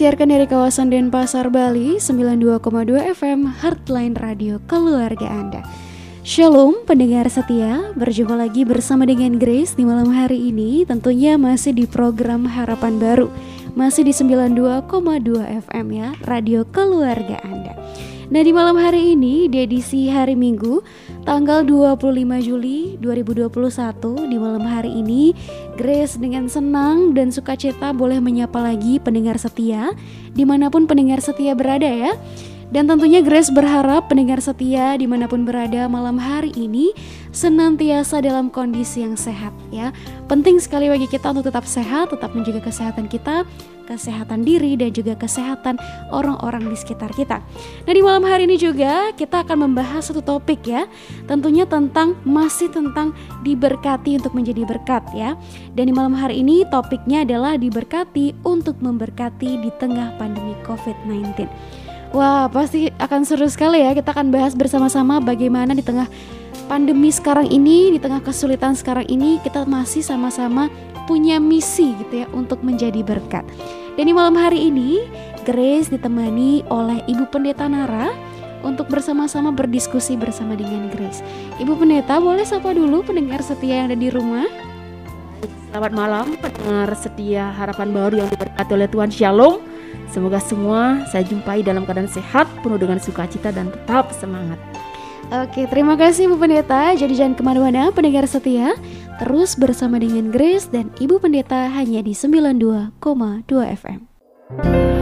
disiarkan dari kawasan Denpasar, Bali 92,2 FM Heartline Radio Keluarga Anda. Shalom pendengar setia, berjumpa lagi bersama dengan Grace di malam hari ini Tentunya masih di program Harapan Baru. Masih di 92,2 FM ya, Radio Keluarga Anda. Nah di malam hari ini, di edisi hari Minggu tanggal 25 Juli 2021 di malam hari ini Grace dengan senang dan sukacita boleh menyapa lagi pendengar setia di mana pun pendengar setia berada ya dan tentunya Grace berharap pendengar setia di mana pun berada malam hari ini senantiasa dalam kondisi yang sehat ya. Penting sekali bagi kita untuk tetap sehat, tetap menjaga kesehatan kita, kesehatan diri dan juga kesehatan orang-orang di sekitar kita. Nah di malam hari ini juga kita akan membahas satu topik ya, tentunya tentang masih tentang diberkati untuk menjadi berkat ya. Dan di malam hari ini topiknya adalah diberkati untuk memberkati di tengah pandemi COVID-19. Wah, pasti akan seru sekali ya. Kita akan bahas bersama-sama bagaimana di tengah pandemi sekarang ini, di tengah kesulitan sekarang ini, kita masih sama-sama punya misi gitu ya untuk menjadi berkat. Dan di malam hari ini, Grace ditemani oleh Ibu Pendeta Nara untuk bersama-sama berdiskusi bersama dengan Grace. Ibu Pendeta, boleh sapa dulu pendengar setia yang ada di rumah? Selamat malam pendengar setia harapan baru yang diberkati oleh Tuhan Shalom. Semoga semua saya jumpai dalam keadaan sehat, penuh dengan sukacita dan tetap semangat. Oke, terima kasih Bu Pendeta. Jadi jangan ke mana-mana pendengar setia. Terus bersama dengan Grace dan Ibu Pendeta hanya di 92,2 FM.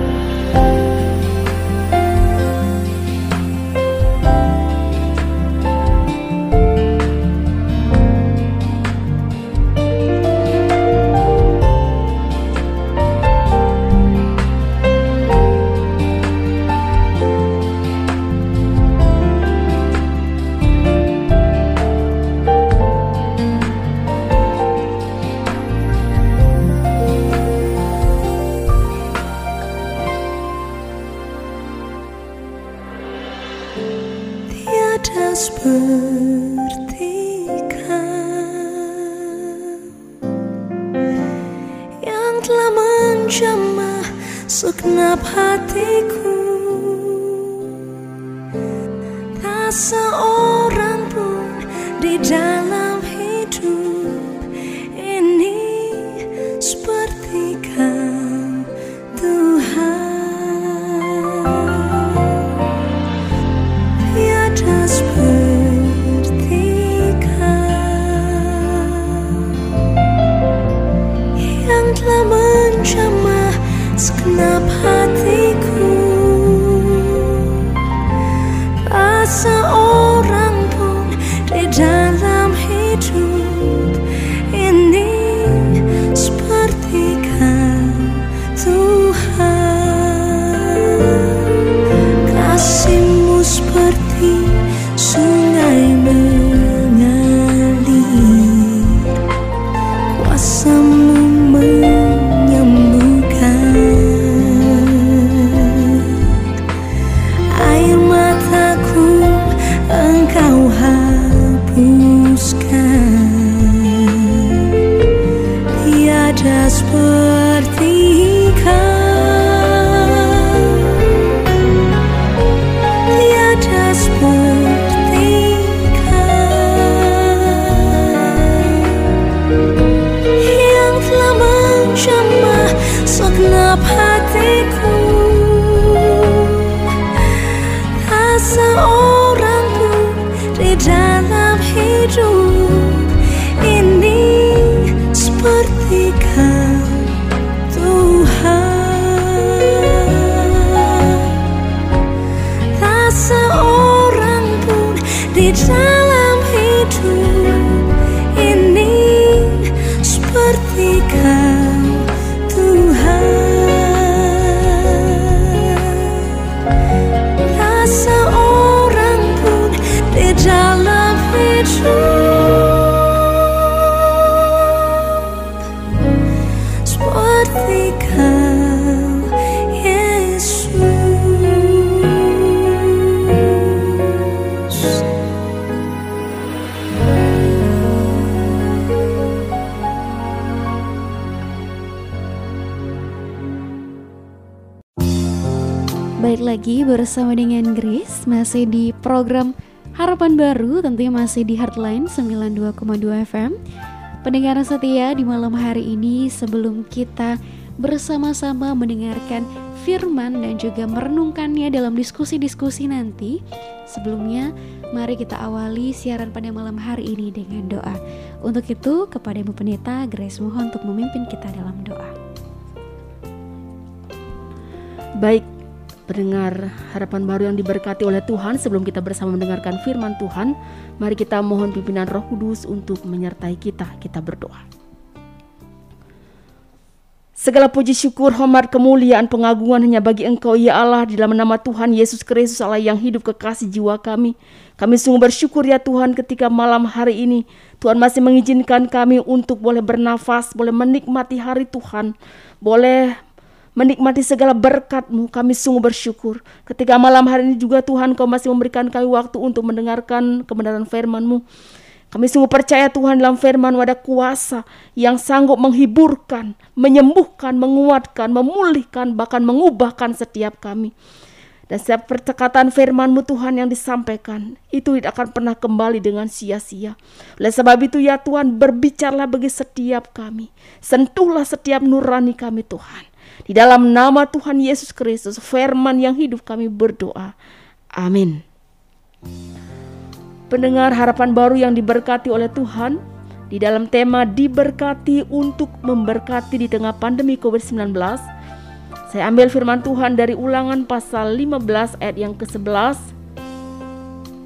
segenap hatiku Tak seorang pun di dalam lagi bersama dengan Grace Masih di program Harapan Baru Tentunya masih di Heartline 92,2 FM Pendengar setia di malam hari ini Sebelum kita bersama-sama mendengarkan firman dan juga merenungkannya dalam diskusi-diskusi nanti Sebelumnya mari kita awali siaran pada malam hari ini dengan doa. Untuk itu kepada Ibu Pendeta Grace mohon untuk memimpin kita dalam doa. Baik, pendengar harapan baru yang diberkati oleh Tuhan sebelum kita bersama mendengarkan firman Tuhan mari kita mohon pimpinan roh kudus untuk menyertai kita. Kita berdoa. Segala puji syukur, hormat, kemuliaan, pengagungan hanya bagi Engkau ya Allah di dalam nama Tuhan Yesus Kristus Allah yang hidup kekasih jiwa kami. Kami sungguh bersyukur ya Tuhan ketika malam hari ini Tuhan masih mengizinkan kami untuk boleh bernafas, boleh menikmati hari Tuhan, boleh menikmati segala berkat-Mu. Kami sungguh bersyukur. Ketika malam hari ini juga Tuhan Kau masih memberikan kami waktu untuk mendengarkan kebenaran firman-Mu. Kami sungguh percaya Tuhan dalam firman ada kuasa yang sanggup menghiburkan, menyembuhkan, menguatkan, memulihkan, bahkan mengubahkan setiap kami. Dan setiap percakapan firman-Mu Tuhan yang disampaikan itu tidak akan pernah kembali dengan sia-sia. Oleh sebab itu ya Tuhan berbicaralah bagi setiap kami. Sentuhlah setiap nurani kami Tuhan. Di dalam nama Tuhan Yesus Kristus firman yang hidup kami berdoa. Amin. Pendengar harapan baru yang diberkati oleh Tuhan di dalam tema diberkati untuk memberkati di tengah pandemi COVID-19. Saya ambil firman Tuhan dari Ulangan pasal 15 ayat yang ke-11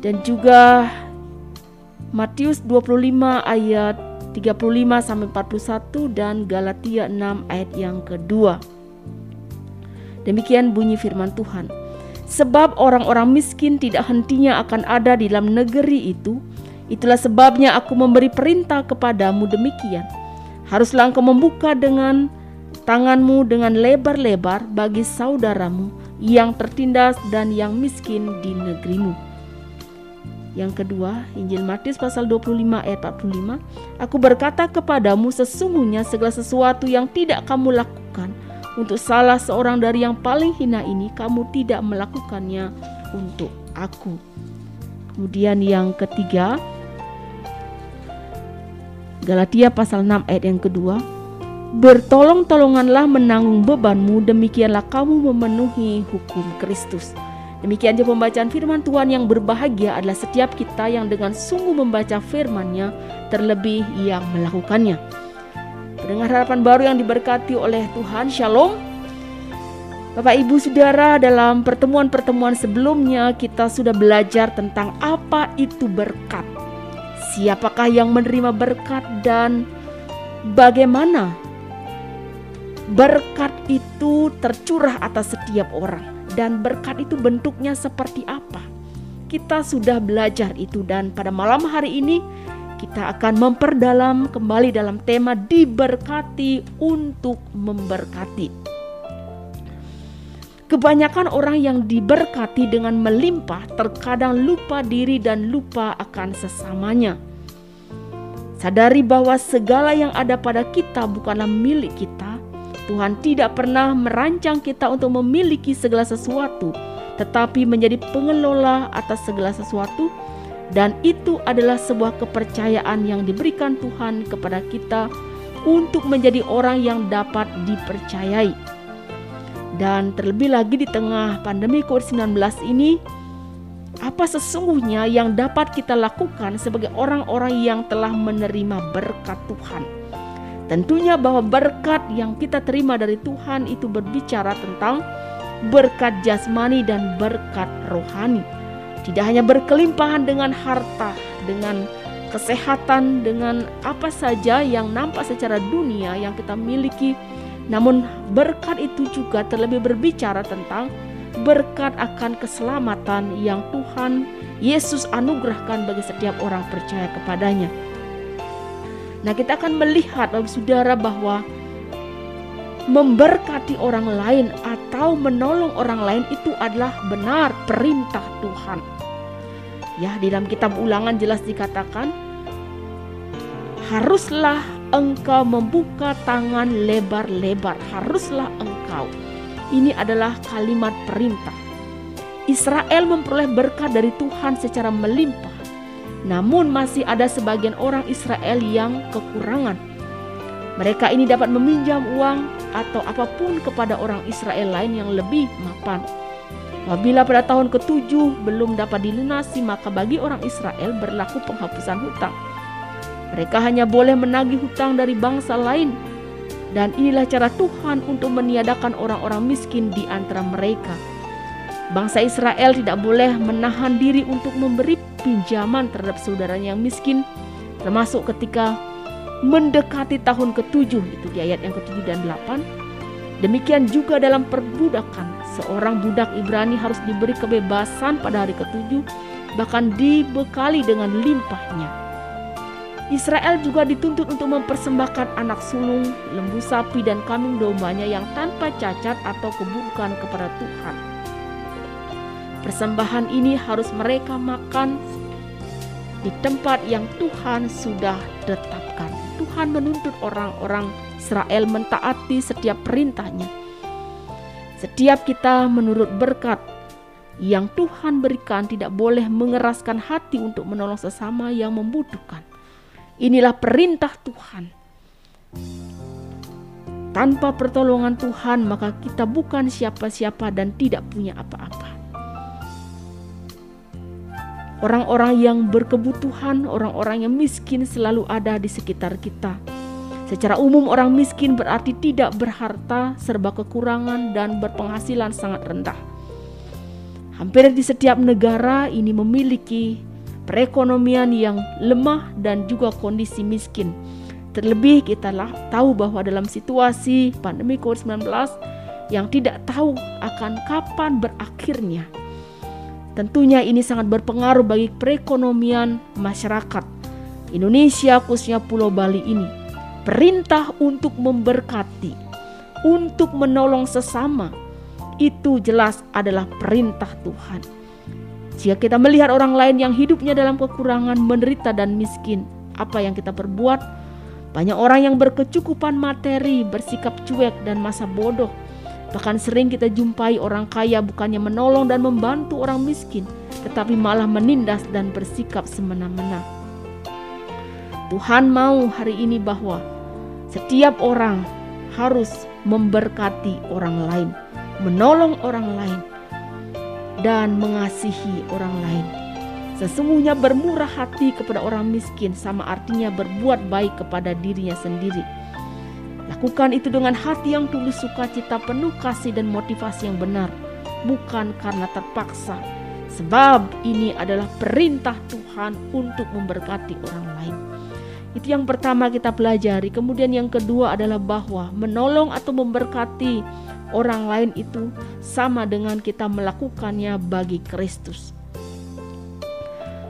dan juga Matius 25 ayat 35 sampai 41 dan Galatia 6 ayat yang kedua. Demikian bunyi firman Tuhan. Sebab orang-orang miskin tidak hentinya akan ada di dalam negeri itu. Itulah sebabnya aku memberi perintah kepadamu demikian. Haruslah engkau membuka dengan tanganmu dengan lebar-lebar bagi saudaramu yang tertindas dan yang miskin di negerimu. Yang kedua, Injil Matius pasal 25 ayat 45, Aku berkata kepadamu sesungguhnya segala sesuatu yang tidak kamu lakukan untuk salah seorang dari yang paling hina ini, kamu tidak melakukannya untuk aku. Kemudian yang ketiga, Galatia pasal 6 ayat yang kedua, Bertolong-tolonganlah menanggung bebanmu, demikianlah kamu memenuhi hukum Kristus. Demikian juga pembacaan firman Tuhan yang berbahagia adalah setiap kita yang dengan sungguh membaca firman-Nya, terlebih yang melakukannya. Dengan harapan baru yang diberkati oleh Tuhan, Shalom. Bapak Ibu Saudara, dalam pertemuan-pertemuan sebelumnya kita sudah belajar tentang apa itu berkat. Siapakah yang menerima berkat dan bagaimana berkat itu tercurah atas setiap orang dan berkat itu bentuknya seperti apa. Kita sudah belajar itu dan pada malam hari ini kita akan memperdalam kembali dalam tema diberkati untuk memberkati. Kebanyakan orang yang diberkati dengan melimpah terkadang lupa diri dan lupa akan sesamanya. Sadari bahwa segala yang ada pada kita bukanlah milik kita. Tuhan tidak pernah merancang kita untuk memiliki segala sesuatu, tetapi menjadi pengelola atas segala sesuatu dan itu adalah sebuah kepercayaan yang diberikan Tuhan kepada kita untuk menjadi orang yang dapat dipercayai. Dan terlebih lagi di tengah pandemi COVID-19 ini, apa sesungguhnya yang dapat kita lakukan sebagai orang-orang yang telah menerima berkat Tuhan? Tentunya bahwa berkat yang kita terima dari Tuhan itu berbicara tentang berkat jasmani dan berkat rohani tidak hanya berkelimpahan dengan harta, dengan kesehatan, dengan apa saja yang nampak secara dunia yang kita miliki, namun berkat itu juga terlebih berbicara tentang berkat akan keselamatan yang Tuhan Yesus anugerahkan bagi setiap orang percaya kepadanya. Nah, kita akan melihat Bapak Saudara bahwa memberkati orang lain atau menolong orang lain itu adalah benar perintah Tuhan. Ya, di dalam kitab Ulangan jelas dikatakan haruslah engkau membuka tangan lebar-lebar, haruslah engkau. Ini adalah kalimat perintah. Israel memperoleh berkat dari Tuhan secara melimpah. Namun masih ada sebagian orang Israel yang kekurangan. Mereka ini dapat meminjam uang atau apa pun kepada orang Israel lain yang lebih mapan. Apabila pada tahun ketujuh belum dapat dilunasi, maka bagi orang Israel berlaku penghapusan hutang. Mereka hanya boleh menagih hutang dari bangsa lain. Dan inilah cara Tuhan untuk meniadakan orang-orang miskin di antara mereka. Bangsa Israel tidak boleh menahan diri untuk memberi pinjaman terhadap saudaranya yang miskin, termasuk ketika mendekati tahun ketujuh, itu di ayat yang ketujuh dan delapan. Demikian juga dalam perbudakan, seorang budak Ibrani harus diberi kebebasan pada hari ketujuh, bahkan dibekali dengan limpahnya. Israel juga dituntut untuk mempersembahkan anak sulung, lembu sapi, dan kambing dombanya yang tanpa cacat atau keburukan kepada Tuhan. Persembahan ini harus mereka makan di tempat yang Tuhan sudah tetapkan. Tuhan menuntut orang-orang Israel mentaati setiap perintahnya. Setiap kita menurut berkat yang Tuhan berikan tidak boleh mengeraskan hati untuk menolong sesama yang membutuhkan. Inilah perintah Tuhan. Tanpa pertolongan Tuhan, maka kita bukan siapa-siapa dan tidak punya apa-apa. Orang-orang yang berkebutuhan, orang-orang yang miskin selalu ada di sekitar kita. Secara umum, orang miskin berarti tidak berharta, serba kekurangan, dan berpenghasilan sangat rendah. Hampir di setiap negara ini memiliki perekonomian yang lemah dan juga kondisi miskin. Terlebih kita tahu bahwa dalam situasi pandemi COVID-19 yang tidak tahu akan kapan berakhirnya Tentunya ini sangat berpengaruh bagi perekonomian masyarakat Indonesia khususnya Pulau Bali ini. Perintah untuk memberkati, untuk menolong sesama, itu jelas adalah perintah Tuhan. Jika kita melihat orang lain yang hidupnya dalam kekurangan, menderita dan miskin, apa yang kita perbuat? Banyak orang yang berkecukupan materi, bersikap cuek dan masa bodoh Bahkan sering kita jumpai orang kaya bukannya menolong dan membantu orang miskin, tetapi malah menindas dan bersikap semena-mena. Tuhan mau hari ini bahwa setiap orang harus memberkati orang lain, menolong orang lain, dan mengasihi orang lain. Sesungguhnya bermurah hati kepada orang miskin sama artinya berbuat baik kepada dirinya sendiri Lakukan itu dengan hati yang tulus sukacita penuh kasih dan motivasi yang benar, bukan karena terpaksa. Sebab ini adalah perintah Tuhan untuk memberkati orang lain. Itu yang pertama kita pelajari. Kemudian yang kedua adalah bahwa menolong atau memberkati orang lain itu sama dengan kita melakukannya bagi Kristus.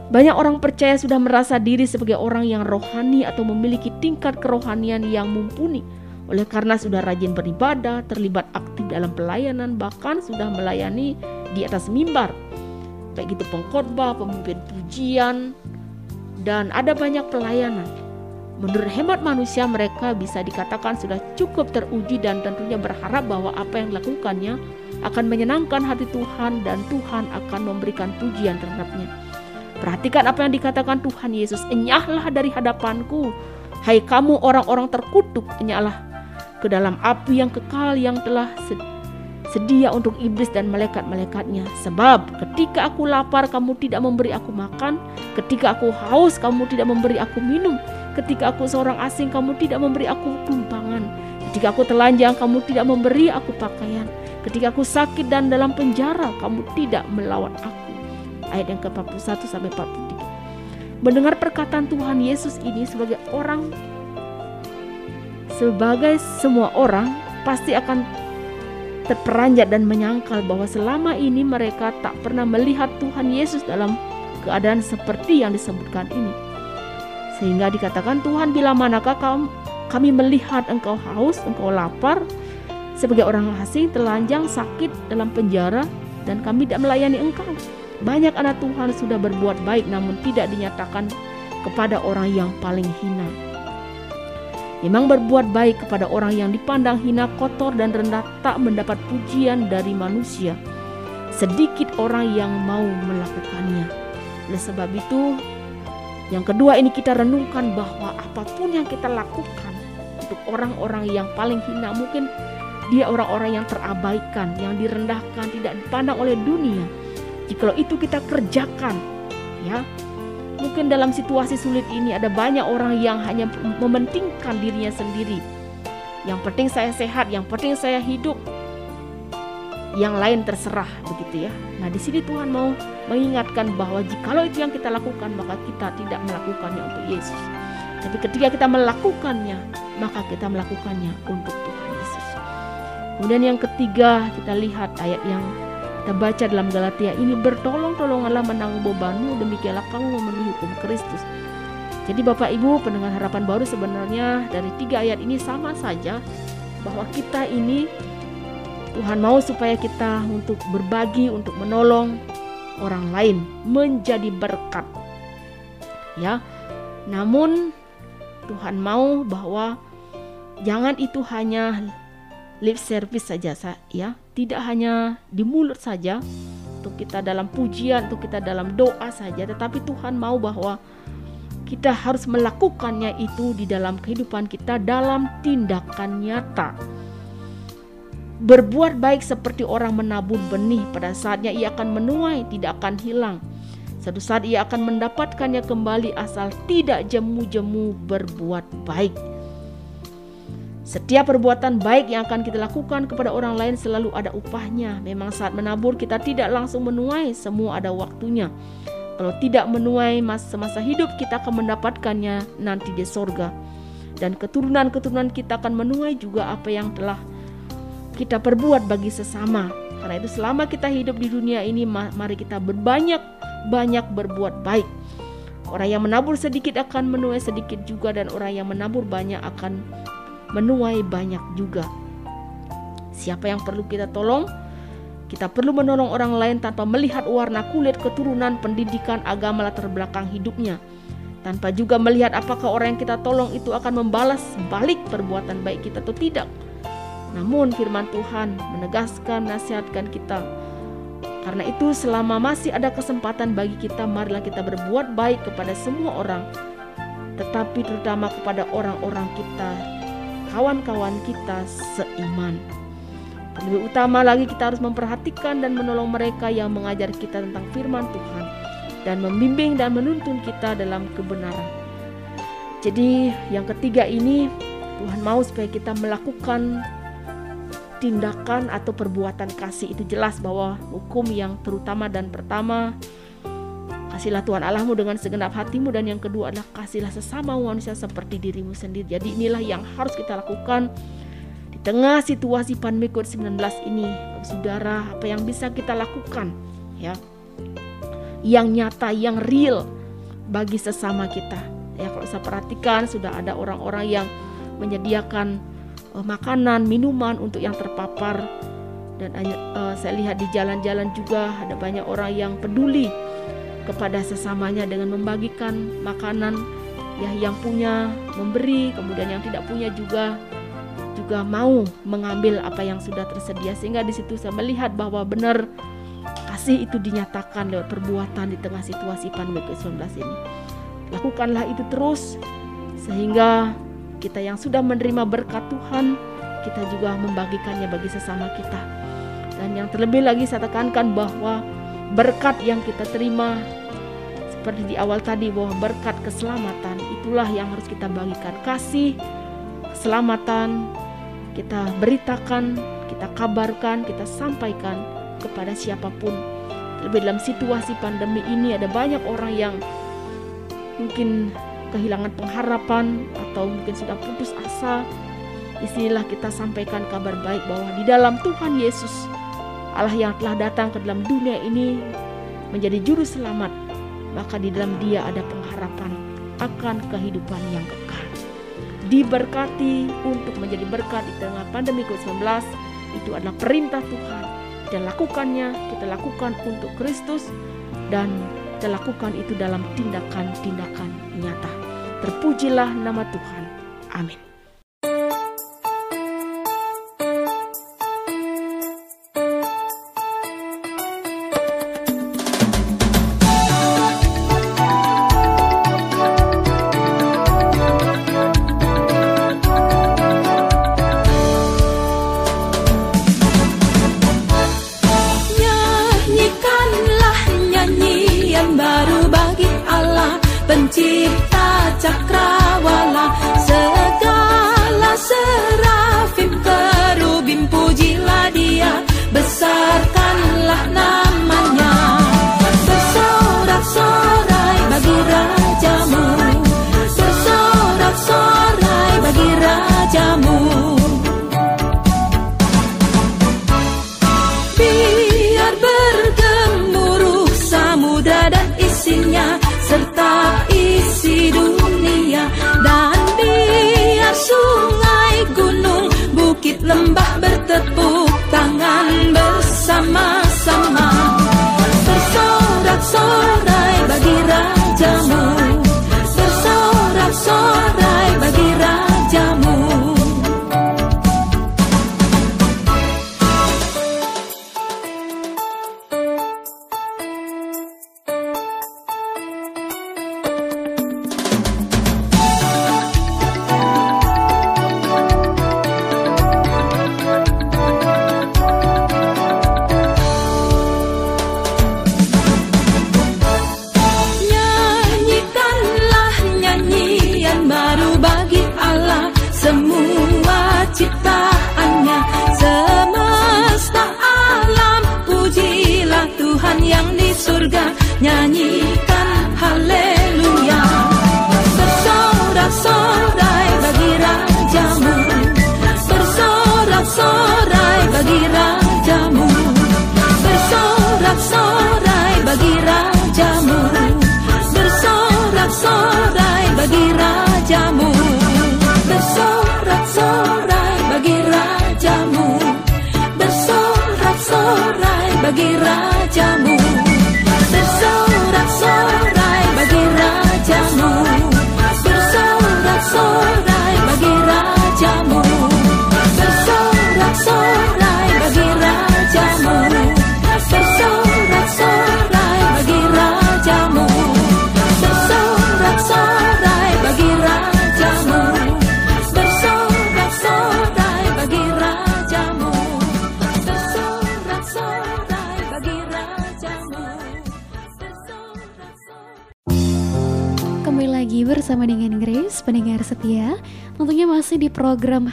Banyak orang percaya sudah merasa diri sebagai orang yang rohani atau memiliki tingkat kerohanian yang mumpuni oleh karena sudah rajin beribadah, terlibat aktif dalam pelayanan, bahkan sudah melayani di atas mimbar. Baik itu pengkhotbah, pemimpin pujian, dan ada banyak pelayanan. Menurut hemat manusia mereka bisa dikatakan sudah cukup teruji dan tentunya berharap bahwa apa yang dilakukannya akan menyenangkan hati Tuhan dan Tuhan akan memberikan pujian terhadapnya. Perhatikan apa yang dikatakan Tuhan Yesus, enyahlah dari hadapanku, hai kamu orang-orang terkutuk, enyahlah ke dalam api yang kekal yang telah sedia untuk iblis dan malaikat-malaikatnya. Sebab ketika aku lapar kamu tidak memberi aku makan, ketika aku haus kamu tidak memberi aku minum, ketika aku seorang asing kamu tidak memberi aku tumpangan, ketika aku telanjang kamu tidak memberi aku pakaian, ketika aku sakit dan dalam penjara kamu tidak melawat aku. Ayat yang ke-41 sampai 43. Mendengar perkataan Tuhan Yesus ini sebagai orang sebagai semua orang pasti akan terperanjat dan menyangkal bahwa selama ini mereka tak pernah melihat Tuhan Yesus dalam keadaan seperti yang disebutkan ini. Sehingga dikatakan Tuhan bila manakah kami melihat engkau haus, engkau lapar, sebagai orang asing, telanjang, sakit dalam penjara, dan kami tidak melayani engkau. Banyak anak Tuhan sudah berbuat baik namun tidak dinyatakan kepada orang yang paling hina. Memang berbuat baik kepada orang yang dipandang hina, kotor, dan rendah tak mendapat pujian dari manusia. sedikit orang yang mau melakukannya. Oleh sebab itu, yang kedua ini kita renungkan bahwa apa pun yang kita lakukan untuk orang-orang yang paling hina mungkin dia orang-orang yang terabaikan, yang direndahkan, tidak dipandang oleh dunia. Jikalau itu kita kerjakan, ya, mungkin dalam situasi sulit ini ada banyak orang yang hanya mementingkan dirinya sendiri. Yang penting saya sehat, yang penting saya hidup. Yang lain terserah begitu ya. Nah, di sini Tuhan mau mengingatkan bahwa jikalau itu yang kita lakukan, maka kita tidak melakukannya untuk Yesus. Tapi ketika kita melakukannya, maka kita melakukannya untuk Tuhan Yesus. Kemudian yang ketiga, kita lihat ayat yang kita baca dalam Galatia ini bertolong-tolonganlah menanggung bebanmu demikianlah kamu memenuhi hukum Kristus. Jadi Bapak Ibu pendengar harapan baru sebenarnya dari tiga ayat ini sama saja bahwa kita ini Tuhan mau supaya kita untuk berbagi, untuk menolong orang lain, menjadi berkat. Ya. Namun Tuhan mau bahwa jangan itu hanya lip service saja ya tidak hanya di mulut saja untuk kita dalam pujian untuk kita dalam doa saja tetapi Tuhan mau bahwa kita harus melakukannya itu di dalam kehidupan kita dalam tindakan nyata. Berbuat baik seperti orang menabur benih pada saatnya ia akan menuai tidak akan hilang. Satu saat ia akan mendapatkannya kembali asal tidak jemu-jemu berbuat baik setiap perbuatan baik yang akan kita lakukan kepada orang lain selalu ada upahnya. Memang saat menabur kita tidak langsung menuai, semua ada waktunya. Kalau tidak menuai masa-masa hidup kita akan mendapatkannya nanti di sorga. Dan keturunan-keturunan kita akan menuai juga apa yang telah kita perbuat bagi sesama. Karena itu selama kita hidup di dunia ini mari kita berbanyak-banyak berbuat baik. Orang yang menabur sedikit akan menuai sedikit juga dan orang yang menabur banyak akan menuai banyak juga. Siapa yang perlu kita tolong? Kita perlu menolong orang lain tanpa melihat warna kulit, keturunan, pendidikan, agama, latar belakang hidupnya. Tanpa juga melihat apakah orang yang kita tolong itu akan membalas balik perbuatan baik kita atau tidak. Namun firman Tuhan menegaskan, nasihatkan kita. Karena itu selama masih ada kesempatan bagi kita, marilah kita berbuat baik kepada semua orang. Tetapi terutama kepada orang-orang kita kawan-kawan kita seiman. Lebih utama lagi kita harus memperhatikan dan menolong mereka yang mengajar kita tentang firman Tuhan dan membimbing dan menuntun kita dalam kebenaran. Jadi yang ketiga ini Tuhan mau supaya kita melakukan tindakan atau perbuatan kasih itu jelas bahwa hukum yang terutama dan pertama Kasihlah Tuhan Allahmu dengan segenap hatimu dan yang kedua adalah kasihlah sesama manusia seperti dirimu sendiri. Jadi inilah yang harus kita lakukan di tengah situasi pandemi COVID-19 ini. Saudara, apa yang bisa kita lakukan ya? Yang nyata, yang real bagi sesama kita. Ya kalau saya perhatikan sudah ada orang-orang yang menyediakan uh, makanan, minuman untuk yang terpapar dan uh, saya lihat di jalan-jalan juga ada banyak orang yang peduli kepada sesamanya dengan membagikan makanan ya yang punya memberi kemudian yang tidak punya juga juga mau mengambil apa yang sudah tersedia sehingga di situ saya melihat bahwa benar kasih itu dinyatakan lewat perbuatan di tengah situasi pandemi COVID-19 ini. Lakukanlah itu terus sehingga kita yang sudah menerima berkat Tuhan kita juga membagikannya bagi sesama kita. Dan yang terlebih lagi saya tekankan bahwa berkat yang kita terima seperti di awal tadi bahwa berkat keselamatan itulah yang harus kita bagikan. Kasih keselamatan kita beritakan kita kabarkan kita sampaikan kepada siapa pun. Lebih dalam situasi pandemi ini ada banyak orang yang mungkin kehilangan pengharapan atau mungkin sudah putus asa. Di sinilah kita sampaikan kabar baik bahwa di dalam Tuhan Yesus Allah yang telah datang ke dalam dunia ini menjadi juru selamat, maka di dalam dia ada pengharapan akan kehidupan yang kekal. Diberkati untuk menjadi berkat di tengah pandemi COVID-19 itu adalah perintah Tuhan. Dan lakukannya, kita lakukan untuk Kristus dan kita lakukan itu dalam tindakan-tindakan nyata. Terpujilah nama Tuhan. Amin. Lembah bertepuk tangan bersama-sama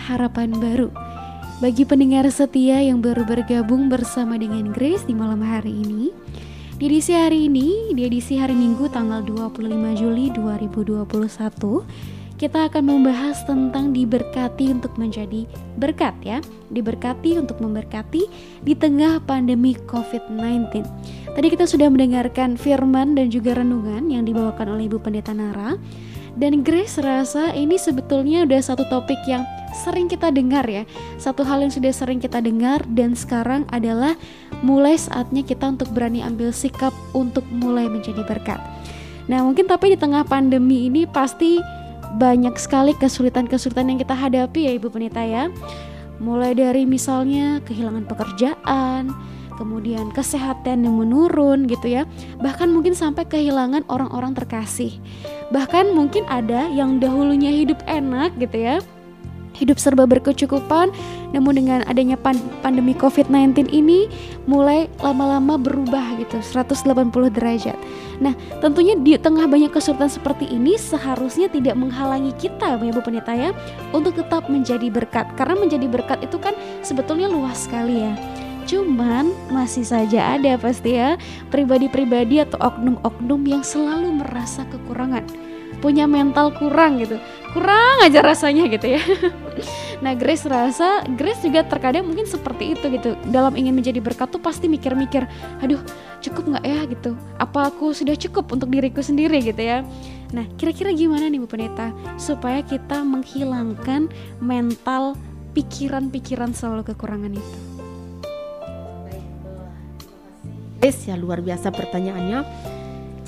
Harapan Baru. Bagi pendengar setia yang baru bergabung bersama dengan Grace di malam hari ini Di edisi hari ini, di edisi hari Minggu tanggal 25 Juli 2021 kita akan membahas tentang diberkati untuk menjadi berkat ya. Diberkati untuk memberkati di tengah pandemi COVID-19 Tadi kita sudah mendengarkan firman dan juga renungan yang dibawakan oleh Ibu Pendeta Nara Dan Grace rasa ini sebetulnya udah satu topik yang sering kita dengar ya. Satu hal yang sudah sering kita dengar dan sekarang adalah mulai saatnya kita untuk berani ambil sikap untuk mulai menjadi berkat. Nah mungkin tapi di tengah pandemi ini pasti banyak sekali kesulitan-kesulitan yang kita hadapi ya Ibu Pendeta ya. Mulai dari misalnya kehilangan pekerjaan, kemudian kesehatan yang menurun gitu ya. Bahkan mungkin sampai kehilangan orang-orang terkasih. Bahkan mungkin ada yang dahulunya hidup enak gitu ya. Hidup serba berkecukupan namun dengan adanya pan- pandemi COVID-19 ini mulai lama-lama berubah gitu 180 derajat. Nah tentunya di tengah banyak kesulitan seperti ini seharusnya tidak menghalangi kita ya Bu Pendeta ya untuk tetap menjadi berkat. Karena menjadi berkat itu kan sebetulnya luas sekali ya Cuman masih saja ada pasti ya pribadi-pribadi atau oknum-oknum yang selalu merasa kekurangan. Punya mental kurang gitu. Kurang aja rasanya gitu ya. Nah Grace rasa Grace juga terkadang mungkin seperti itu gitu. Dalam ingin menjadi berkat tuh pasti mikir-mikir aduh cukup nggak ya? gitu. Apa aku sudah cukup untuk diriku sendiri? gitu ya. Nah kira-kira gimana nih Bu Pendeta? Supaya kita menghilangkan mental pikiran-pikiran selalu kekurangan itu ya luar biasa pertanyaannya.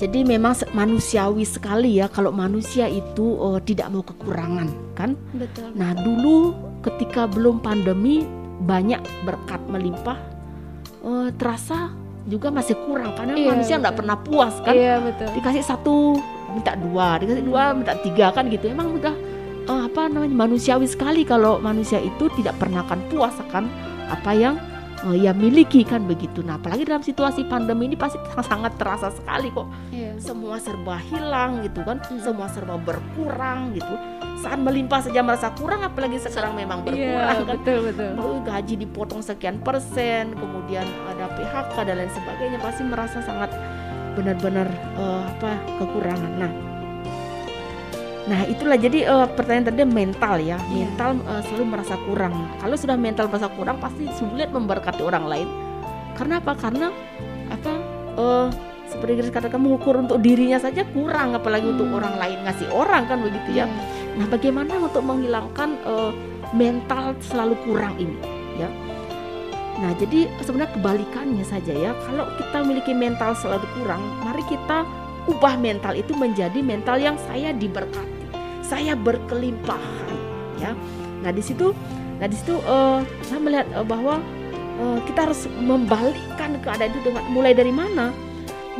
Jadi memang manusiawi sekali ya kalau manusia itu eh, tidak mau kekurangan, kan? betul Nah, dulu ketika belum pandemi banyak berkat melimpah eh, terasa juga masih kurang karena Iya, manusia nggak pernah puas kan? iya betul Dikasih satu minta dua, dikasih dua minta tiga kan gitu. Emang udah eh, apa namanya manusiawi sekali kalau manusia itu tidak pernah akan puas akan apa yang uh, ya miliki kan begitu. Nah, apalagi dalam situasi pandemi ini pasti sangat terasa sekali kok. Iya. Semua serba hilang gitu kan, Hmm. semua serba berkurang gitu. Saat melimpah saja merasa kurang, apalagi sekarang memang Iya, berkurang kan. betul betul. Oh, gaji dipotong sekian persen, kemudian ada PHK dan lain sebagainya, pasti merasa sangat benar-benar eh, apa kekurangan. Nah, nah itulah jadi eh, pertanyaan tadi mental ya, Iya. mental eh, selalu merasa kurang. Kalau sudah mental merasa kurang, pasti sulit memberkati orang lain. Karena apa? Karena apa? eh, seperti Grace katakan mengukur untuk dirinya saja kurang, apalagi untuk Hmm. orang lain ngasih orang kan begitu ya. Nah, bagaimana untuk menghilangkan eh, mental selalu kurang ini, ya? Nah, jadi sebenarnya kebalikannya saja ya. Kalau kita memiliki mental selalu kurang, mari kita ubah mental itu menjadi mental yang saya diberkati, saya berkelimpahan, ya. Nah, di situ, nah di situ eh, saya melihat eh, bahwa eh, kita harus membalikkan keadaan itu dengan mulai dari mana?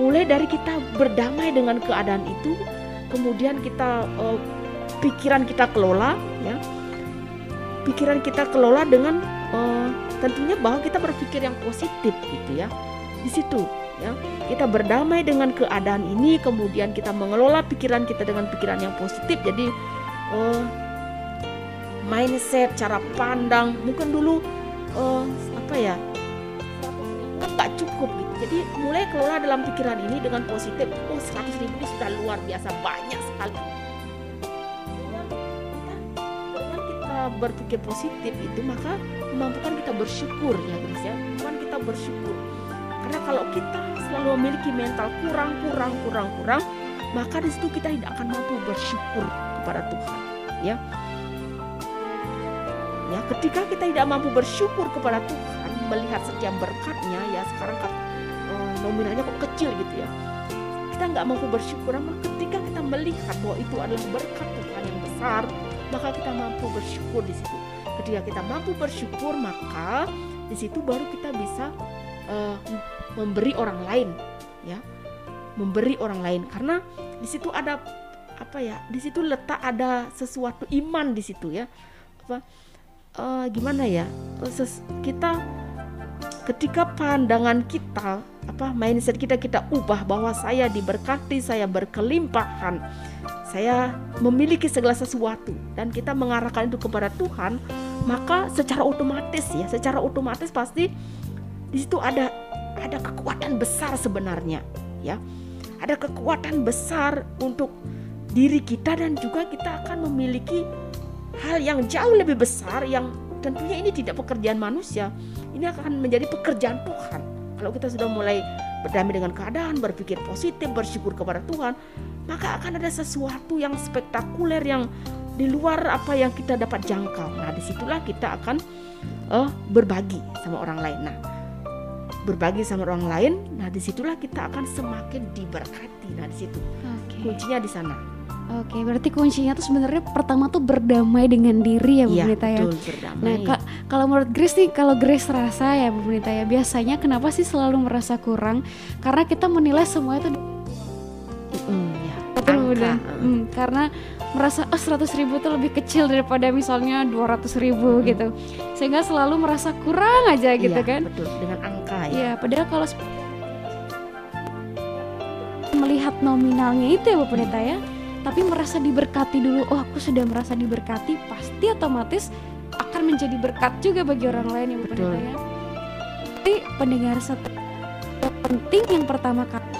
Mulai dari kita berdamai dengan keadaan itu, kemudian kita eh, pikiran kita kelola ya pikiran kita kelola dengan eh, tentunya bahwa kita berpikir yang positif gitu ya di situ ya. Kita berdamai dengan keadaan ini kemudian kita mengelola pikiran kita dengan pikiran yang positif. Jadi eh, mindset cara pandang mungkin dulu eh, apa ya nggak cukup gitu. Jadi mulai kelola dalam pikiran ini dengan positif. Oh 100 ribu ini sudah luar biasa banyak sekali. Kita berpikir positif itu maka memampukan kita bersyukur ya guys ya. Memampukan kita bersyukur. Karena kalau kita selalu memiliki mental kurang kurang kurang kurang maka di situ kita tidak akan mampu bersyukur kepada Tuhan ya. Ya ketika kita tidak mampu bersyukur kepada Tuhan melihat setiap berkatnya ya sekarang kan nominalnya kok kecil gitu ya kita nggak mampu bersyukur namun ketika kita melihat bahwa itu adalah berkat Tuhan yang besar maka kita mampu bersyukur di situ. Ketika kita mampu bersyukur maka di situ baru kita bisa eh, memberi orang lain ya. Memberi orang lain. Karena di situ ada apa ya di situ letak ada sesuatu iman di situ ya. Apa eh, gimana ya Ses- kita ketika pandangan kita apa mindset kita kita ubah bahwa saya diberkati saya berkelimpahan saya memiliki segala sesuatu dan kita mengarahkan itu kepada Tuhan maka secara otomatis ya secara otomatis pasti di situ ada ada kekuatan besar sebenarnya ya. Ada kekuatan besar untuk diri kita dan juga kita akan memiliki hal yang jauh lebih besar yang tentunya ini tidak pekerjaan manusia. Ini akan menjadi pekerjaan Tuhan. Kalau kita sudah mulai berdamai dengan keadaan berpikir positif bersyukur kepada Tuhan maka akan ada sesuatu yang spektakuler yang di luar apa yang kita dapat jangkau. Nah di situlah kita akan eh, berbagi sama orang lain. Nah berbagi sama orang lain nah di situlah kita akan semakin diberkati nah di situ Oke. kuncinya di sana Oke, berarti kuncinya tuh sebenarnya pertama tuh berdamai dengan diri ya Bu Iya, Bunita ya. betul berdamai Nah, kalau menurut Grace nih, kalau Grace rasa ya Bu Bunita ya, biasanya kenapa sih selalu merasa kurang? Karena kita menilai semua itu Mm, ya. betul Angka. Hmm, karena merasa oh 100 ribu tuh lebih kecil daripada misalnya 200 ribu Mm. gitu. Sehingga selalu merasa kurang aja gitu Iya, kan. betul dengan angka ya Iya, padahal kalau melihat nominalnya itu ya Bu Pendeta ya, tapi merasa diberkati dulu. Oh, aku sudah merasa diberkati, pasti otomatis akan menjadi berkat juga bagi orang lain ya Bu Betul. Pendeta ya. Jadi pendengar satu penting yang pertama kali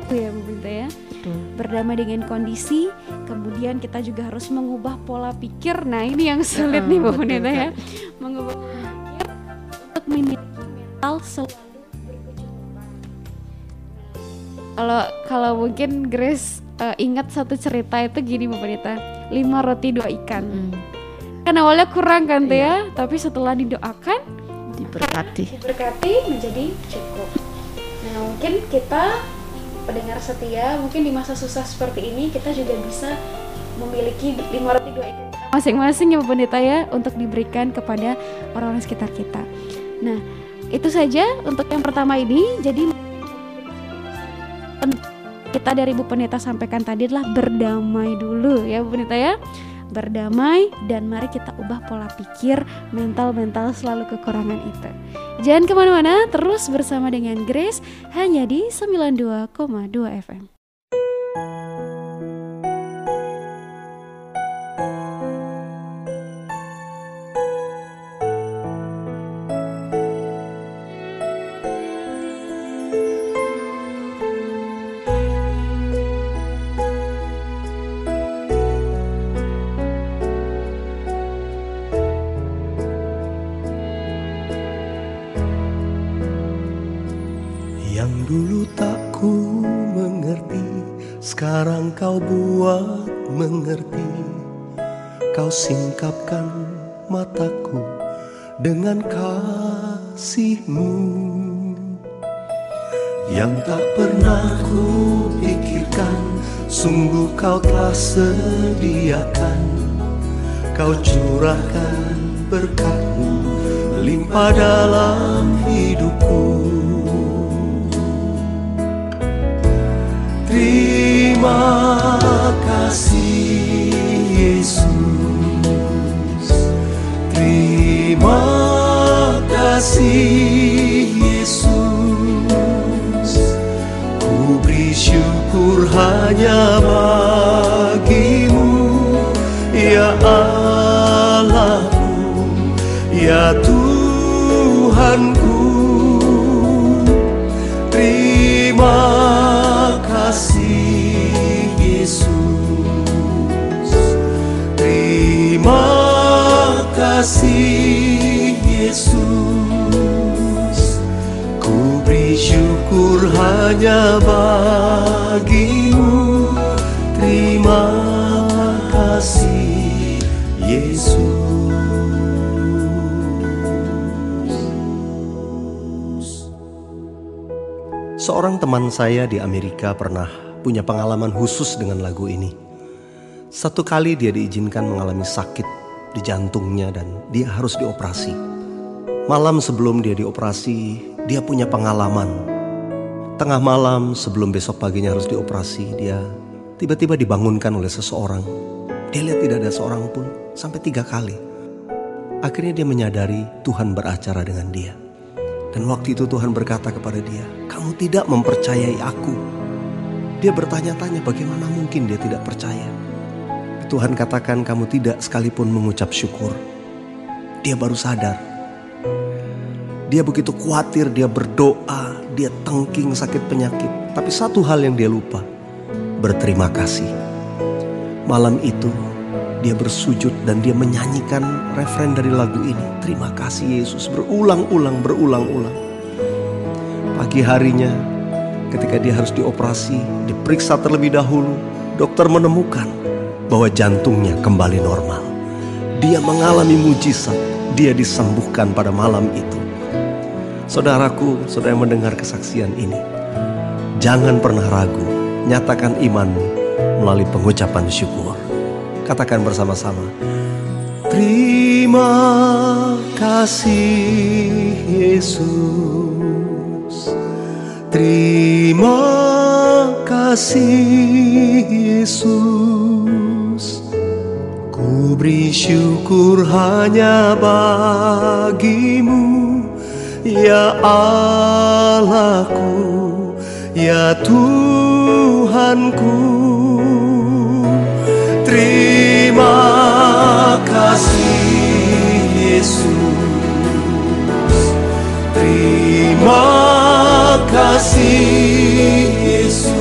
itu ya Bu Pendeta ya betul berdamai dengan kondisi, kemudian kita juga harus mengubah pola pikir. Nah, ini yang sulit nih Bu Pendeta ya. Mengubah pola pikir untuk memiliki mental selalu kalau kalau mungkin Grace eh, ingat satu cerita itu gini Bu Pendeta, lima roti dua ikan. Mm, Kan awalnya kurang kan tuh Iya. ya, tapi setelah didoakan diberkati diberkati menjadi cukup. Nah mungkin kita pendengar setia mungkin di masa susah seperti ini kita juga bisa memiliki lima roti dua kita masing-masing ya Bu Pendeta ya untuk diberikan kepada orang-orang sekitar kita. Nah itu saja untuk yang pertama ini. Jadi kita dari Bu Pendeta sampaikan tadi adalah berdamai dulu ya Bu Pendeta ya berdamai dan mari kita ubah pola pikir mental-mental selalu kekurangan itu. Jangan ke mana-mana, terus bersama dengan Grace hanya di 92,2 FM. Yang dulu tak ku mengerti Sekarang kau buat mengerti. Kau singkapkan mataku Dengan kasihmu. Yang tak pernah ku pikirkan Sungguh kau telah sediakan. Kau curahkan berkatmu Limpah dalam hidupku Terima kasih Yesus. Terima kasih Yesus. Ku beri syukur hanya bagimu Ya Allahku Ya Tuhanku kasih Yesus. Ku beri hanya bagimu. Terima kasih Yesus. Seorang teman saya di Amerika pernah punya pengalaman khusus dengan lagu ini. Satu kali dia diizinkan mengalami sakit di jantungnya dan dia harus dioperasi. Malam sebelum dia dioperasi, dia punya pengalaman. Tengah malam sebelum besok paginya harus dioperasi, dia tiba-tiba dibangunkan oleh seseorang. Dia lihat tidak ada seorang pun sampai tiga kali. Akhirnya dia menyadari Tuhan beracara dengan dia. Dan waktu itu Tuhan berkata kepada dia, "Kamu tidak mempercayai aku." Dia bertanya-tanya bagaimana mungkin dia tidak percaya. Tuhan katakan kamu tidak sekalipun mengucap syukur. Dia baru sadar. Dia begitu khawatir, dia berdoa, dia tengking sakit penyakit. Tapi satu hal yang dia lupa, berterima kasih. Malam itu dia bersujud dan dia menyanyikan referen dari lagu ini. Terima kasih Yesus berulang-ulang, berulang-ulang. Pagi harinya ketika dia harus dioperasi, diperiksa terlebih dahulu, dokter menemukan bahwa jantungnya kembali normal. Dia mengalami mujizat, dia disembuhkan pada malam itu. Saudaraku, saudara yang mendengar kesaksian ini, jangan pernah ragu, nyatakan imanmu melalui pengucapan syukur. Katakan bersama-sama, Terima kasih Yesus Terima kasih Yesus Ku beri syukur hanya bagimu. Ya Allahku Ya Tuhanku. Terima kasih Yesus. Terima kasih Yesus.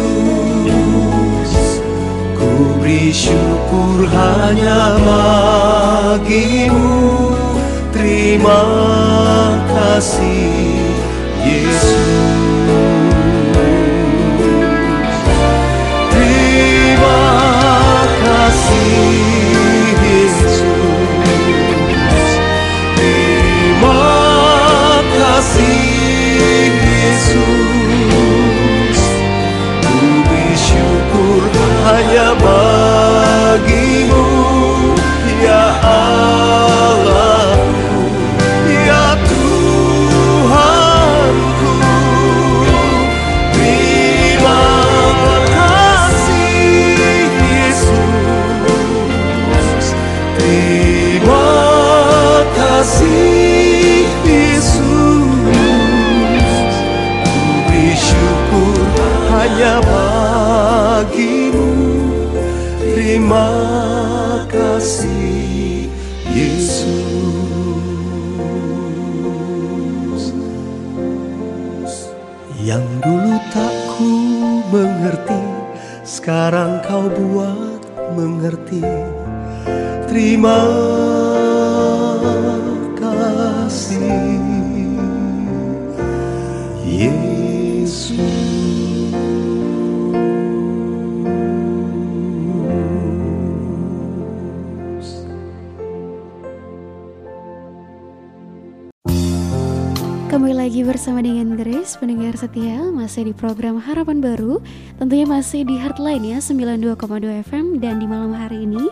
Ku beri syukur hanya bagimu. Terima kasih Yesus. Terima kasih Yesus. Terima kasih Yesus hanya bagimu Ya Allahku Terima kasih Yesus. Yang dulu tak ku mengerti Sekarang kau buat mengerti. Terima Kembali lagi bersama dengan Grace, pendengar setia masih di program Harapan Baru. Tentunya masih di Heartline ya, 92,2 FM Dan di malam hari ini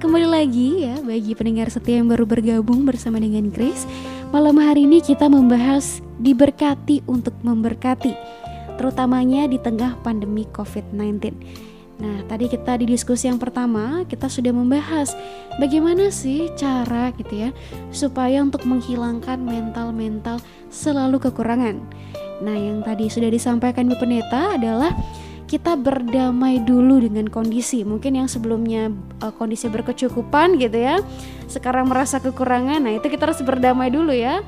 Kembali lagi ya, bagi pendengar setia yang baru bergabung bersama dengan Grace Malam hari ini kita membahas diberkati untuk memberkati Terutamanya di tengah pandemi COVID-19 Nah, tadi kita di diskusi yang pertama kita sudah membahas bagaimana sih cara gitu ya supaya untuk menghilangkan mental-mental selalu kekurangan. Nah, yang tadi sudah disampaikan Bu Pendeta adalah kita berdamai dulu dengan kondisi. Mungkin yang sebelumnya eh, kondisi berkecukupan gitu ya. Sekarang merasa kekurangan. Nah, itu kita harus berdamai dulu ya.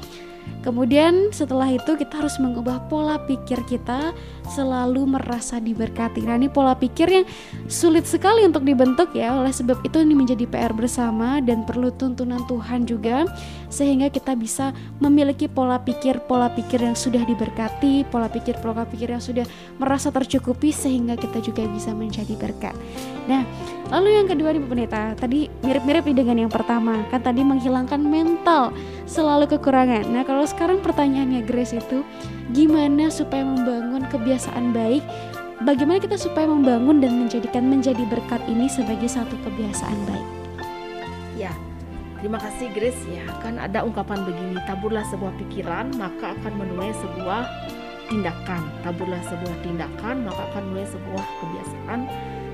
Kemudian setelah itu kita harus mengubah pola pikir kita selalu merasa diberkati. Nah ini pola pikir yang sulit sekali untuk dibentuk ya. Oleh sebab itu ini menjadi PR bersama dan perlu tuntunan Tuhan juga sehingga kita bisa memiliki pola pikir pola pikir yang sudah diberkati, pola pikir pola pikir yang sudah merasa tercukupi sehingga kita juga bisa menjadi berkat. Nah, lalu yang kedua nih Pendeta, tadi mirip-mirip dengan yang pertama, kan tadi menghilangkan mental selalu kekurangan. Nah, kalau sekarang pertanyaannya Grace itu gimana supaya membangun kebiasaan baik? Bagaimana kita supaya membangun dan menjadikan menjadi berkat ini sebagai satu kebiasaan baik? Ya, terima kasih Grace ya. Kan ada ungkapan begini, taburlah sebuah pikiran maka akan menuai sebuah tindakan. Taburlah sebuah tindakan maka akan menuai sebuah kebiasaan.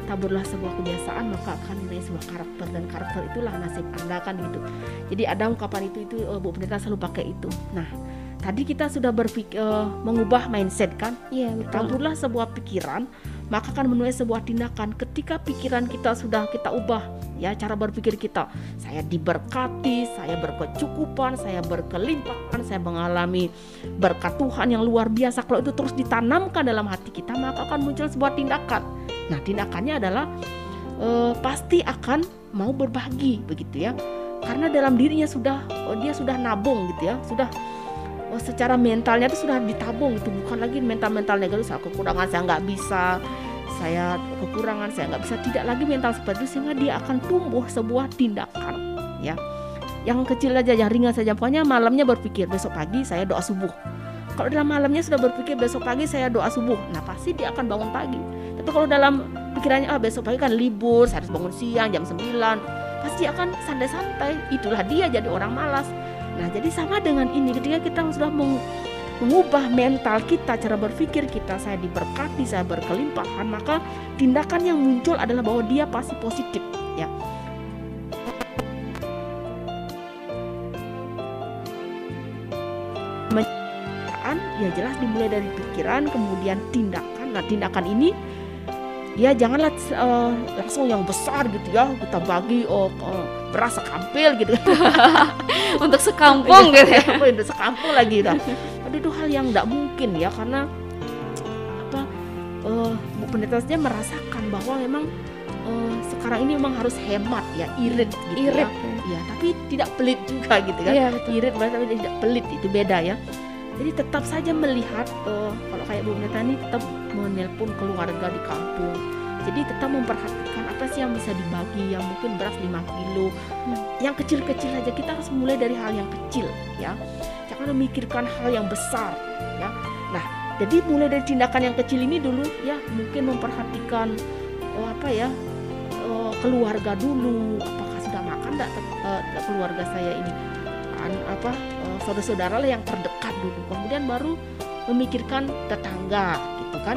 Taburlah sebuah kebiasaan maka akan menuai sebuah karakter dan karakter itulah nasib Anda kan gitu. Jadi ada ungkapan itu itu eh, Bu Pendeta selalu pakai itu. Nah, tadi kita sudah berpikir eh, mengubah mindset kan? Iya, betul. Taburlah sebuah pikiran, maka akan menuai sebuah tindakan. Ketika pikiran kita sudah kita ubah, ya cara berpikir kita, saya diberkati, saya berkecukupan, saya berkelimpahan, saya mengalami berkat Tuhan yang luar biasa. Kalau itu terus ditanamkan dalam hati kita, maka akan muncul sebuah tindakan. Nah, tindakannya adalah eh, pasti akan mau berbagi, begitu ya. Karena dalam dirinya sudah, oh, dia sudah nabung gitu ya, sudah oh, secara mentalnya itu sudah ditabung itu bukan lagi mental-mental negatif saya kekurangan saya nggak bisa. Saya kekurangan saya nggak bisa. Tidak lagi mental seperti itu sehingga dia akan tumbuh sebuah tindakan ya. Yang kecil aja yang ringan saja. Pokoknya malamnya berpikir besok pagi saya doa subuh kalau dalam malamnya sudah berpikir besok pagi saya doa subuh nah pasti dia akan bangun pagi. Tapi kalau dalam pikirannya ah besok pagi kan libur saya harus bangun siang jam 9 pasti akan santai-santai. Itulah dia jadi orang malas. Nah, jadi sama dengan ini ketika kita sudah meng- mengubah mental kita, cara berpikir kita, saya diberkati, saya berkelimpahan, maka tindakan yang muncul adalah bahwa dia pasti positif, ya. Mencintaan, ya jelas dimulai dari pikiran, kemudian tindakan. Nah, tindakan ini ya janganlah eh, langsung yang besar gitu ya kita bagi oh, oh, beras sekampil gitu Untuk sekampung gitu ya. udah sekampung lagi dah Aduh, itu hal yang tidak mungkin ya karena apa eh Bu merasakan bahwa memang eh, sekarang ini memang harus hemat ya irit gitu Irit. ya ya tapi tidak pelit juga gitu kan Iya, betul. irit tapi tidak pelit itu beda ya jadi tetap saja melihat eh, kalau kayak Bu Pendeta ini tetap menelpon keluarga di kampung. Jadi tetap memperhatikan apa sih yang bisa dibagi yang mungkin beras 5 kilo. Yang kecil-kecil aja kita harus mulai dari hal yang kecil ya. Jangan memikirkan hal yang besar ya. Nah jadi mulai dari tindakan yang kecil ini dulu ya. Mungkin memperhatikan oh, apa ya eh, keluarga dulu. Apakah sudah makan enggak keluarga saya ini? An- apa saudara-saudara lah yang terdekat dulu. Kemudian baru memikirkan tetangga gitu kan.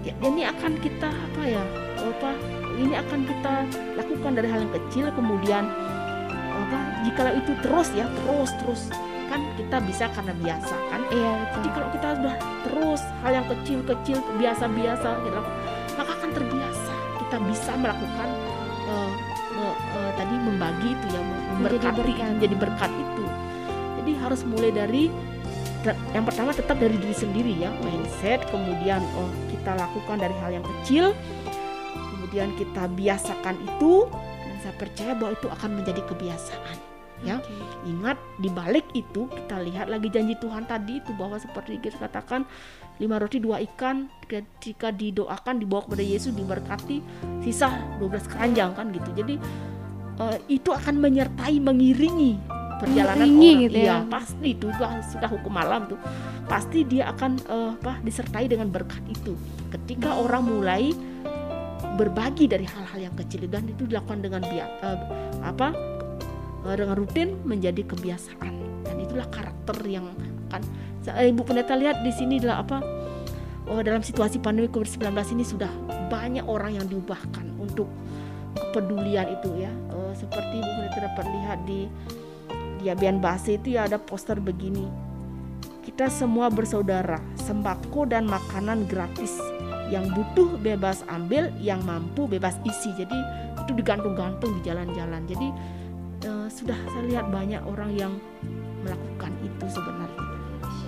Ya, ini akan kita apa ya apa ini akan kita lakukan dari hal yang kecil kemudian apa jika itu terus ya terus terus kan kita bisa karena biasa kan. Iya, jadi kalau kita sudah terus hal yang kecil-kecil biasa-biasa gitu maka akan terbiasa kita bisa melakukan eh, me- eh, tadi membagi itu ya Menjadi memberkati berkat. menjadi berkat itu jadi harus mulai dari yang pertama tetap dari diri sendiri ya mindset kemudian oh kita lakukan dari hal yang kecil kemudian kita biasakan itu dan saya percaya bahwa itu akan menjadi kebiasaan ya. Oke. Ingat di balik itu kita lihat lagi janji Tuhan tadi itu bahwa seperti kita katakan lima roti dua ikan ketika didoakan dibawa kepada Yesus diberkati sisa 12 keranjang kan gitu. Jadi eh, itu akan menyertai mengiringi perjalanan orang. gitu ya. Iya, pasti itu sudah, hukum malam tuh. Pasti dia akan eh, apa disertai dengan berkat itu. Ketika orang mulai berbagi dari hal-hal yang kecil dan itu dilakukan dengan eh, apa eh, dengan rutin menjadi kebiasaan dan itulah karakter yang akan Ibu Pendeta lihat di sini adalah apa oh dalam situasi pandemi Covid-19 ini sudah banyak orang yang diubahkan untuk kepedulian itu ya Eh, seperti Ibu Pendeta dapat lihat di di Abian Base itu ya ada poster begini. Kita semua bersaudara sembako dan makanan gratis. Yang butuh bebas ambil yang mampu bebas isi. Jadi itu digantung-gantung di jalan-jalan. Jadi eh, sudah saya lihat banyak orang yang melakukan itu sebenarnya.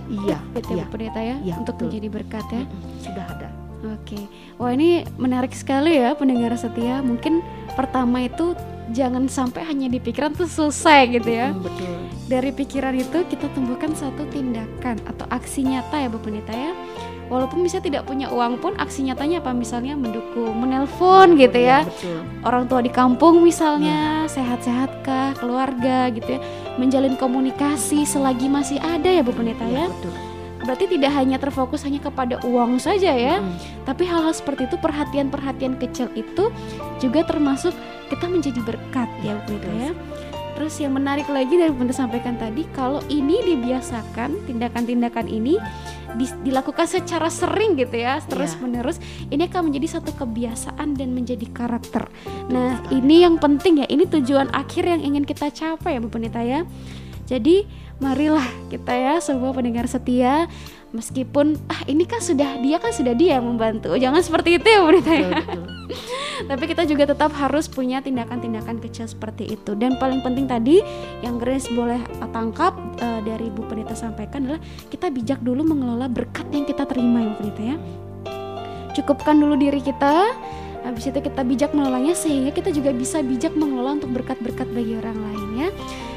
Iya Gitu ya iya. Pendeta ya Iya, untuk betul. menjadi berkat ya. Sudah ada. Oke, wah ini menarik sekali ya pendengar setia. Mungkin pertama itu jangan sampai hanya di pikiran tuh selesai gitu ya. Mm, betul Dari pikiran itu kita tumbuhkan satu tindakan atau aksi nyata ya Bu Pendeta ya. Walaupun bisa tidak punya uang pun aksi nyatanya apa misalnya mendukung, menelpon gitu ya. betul Orang tua di kampung misalnya sehat-sehat kah, keluarga gitu ya. Menjalin komunikasi selagi masih ada ya Bu Pendeta Iya, ya. betul Berarti tidak hanya terfokus hanya kepada uang saja ya. Mm, Tapi hal-hal seperti itu, perhatian-perhatian kecil itu juga termasuk kita menjadi berkat ya Bu Pendeta ya. Terus yang menarik lagi dari Bu Pendeta sampaikan tadi, kalau ini dibiasakan, tindakan-tindakan ini di- dilakukan secara sering gitu ya, terus menerus, ini akan menjadi satu kebiasaan dan menjadi karakter. Nah, ini yang penting ya, ini tujuan akhir yang ingin kita capai ya Bu Pendeta ya. Jadi marilah kita ya semua pendengar setia meskipun ah ini kan sudah dia kan sudah dia yang membantu jangan seperti itu ya Bu Pendeta ya. Tapi kita juga tetap harus punya tindakan-tindakan kecil seperti itu. Dan paling penting tadi yang Grace boleh tangkap uh, dari Bu Pendeta sampaikan adalah kita bijak dulu mengelola berkat yang kita terima ya Bu Pendeta ya. Cukupkan dulu diri kita. Habis itu kita bijak mengelolanya sehingga kita juga bisa bijak mengelola untuk berkat-berkat bagi orang lain ya.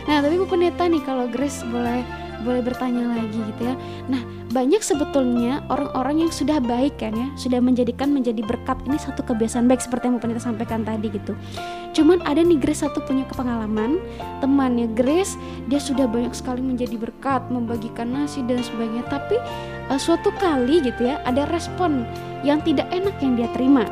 Nah, tapi Bu Pendeta nih kalau Grace boleh boleh bertanya lagi gitu ya. Nah, banyak sebetulnya orang-orang yang sudah baik kan ya, sudah menjadikan menjadi berkat ini satu kebiasaan baik seperti yang Bu Pendeta sampaikan tadi gitu. Cuman ada nih Grace satu punya pengalaman, temannya Grace dia sudah banyak sekali menjadi berkat, membagikan nasi dan sebagainya, tapi eh, suatu kali gitu ya, ada respon yang tidak enak yang dia terima.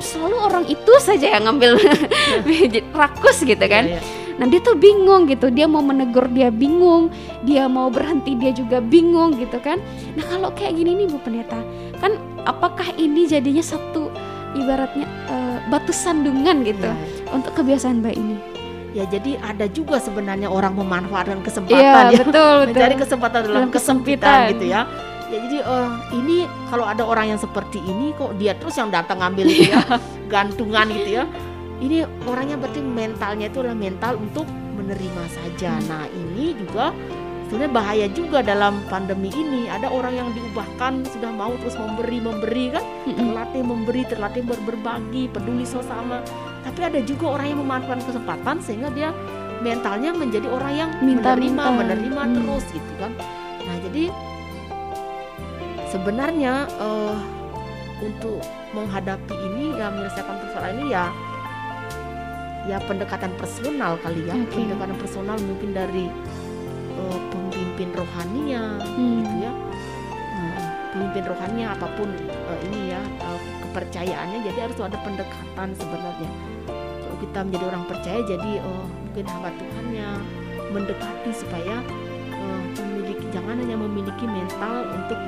Selalu orang itu saja yang ngambil rakus gitu kan. Iya, iya. Nah dia tuh bingung gitu, dia mau menegur dia bingung, dia mau berhenti dia juga bingung gitu kan. Nah kalau kayak gini nih Bu Pendeta, kan apakah ini jadinya satu ibaratnya eh, batu sandungan gitu Iya. untuk kebiasaan baik ini? Ya jadi ada juga sebenarnya orang memanfaatkan kesempatan Iya ya betul mencari betul. kesempatan dalam, Dalam kesempitan. kesempitan. gitu ya. Ya jadi eh, ini kalau ada orang yang seperti ini kok dia terus yang datang ngambil gitu ya, gantungan gitu ya. Ini orangnya berarti mentalnya itu adalah mental untuk menerima saja. Nah ini juga sebenarnya bahaya juga dalam pandemi ini. Ada orang yang diubahkan sudah mau terus memberi memberi kan, Mm-mm. terlatih memberi, terlatih ber- berbagi, peduli sesama. Tapi ada juga orang yang memanfaatkan kesempatan sehingga dia mentalnya menjadi orang yang Minta, menerima, minta. menerima Hmm. terus gitu kan. Nah jadi sebenarnya eh, untuk menghadapi ini ya menyelesaikan persoalan ini ya ya pendekatan personal kali ya, Oke. pendekatan personal mungkin dari eh, pemimpin rohaninya Hmm. gitu ya Nah, pemimpin rohaninya apa pun eh, ini ya eh, kepercayaannya jadi harus ada pendekatan sebenarnya kalau kita menjadi orang percaya jadi eh, mungkin hamba Tuhannya mendekati supaya eh, memiliki jangan hanya memiliki mental untuk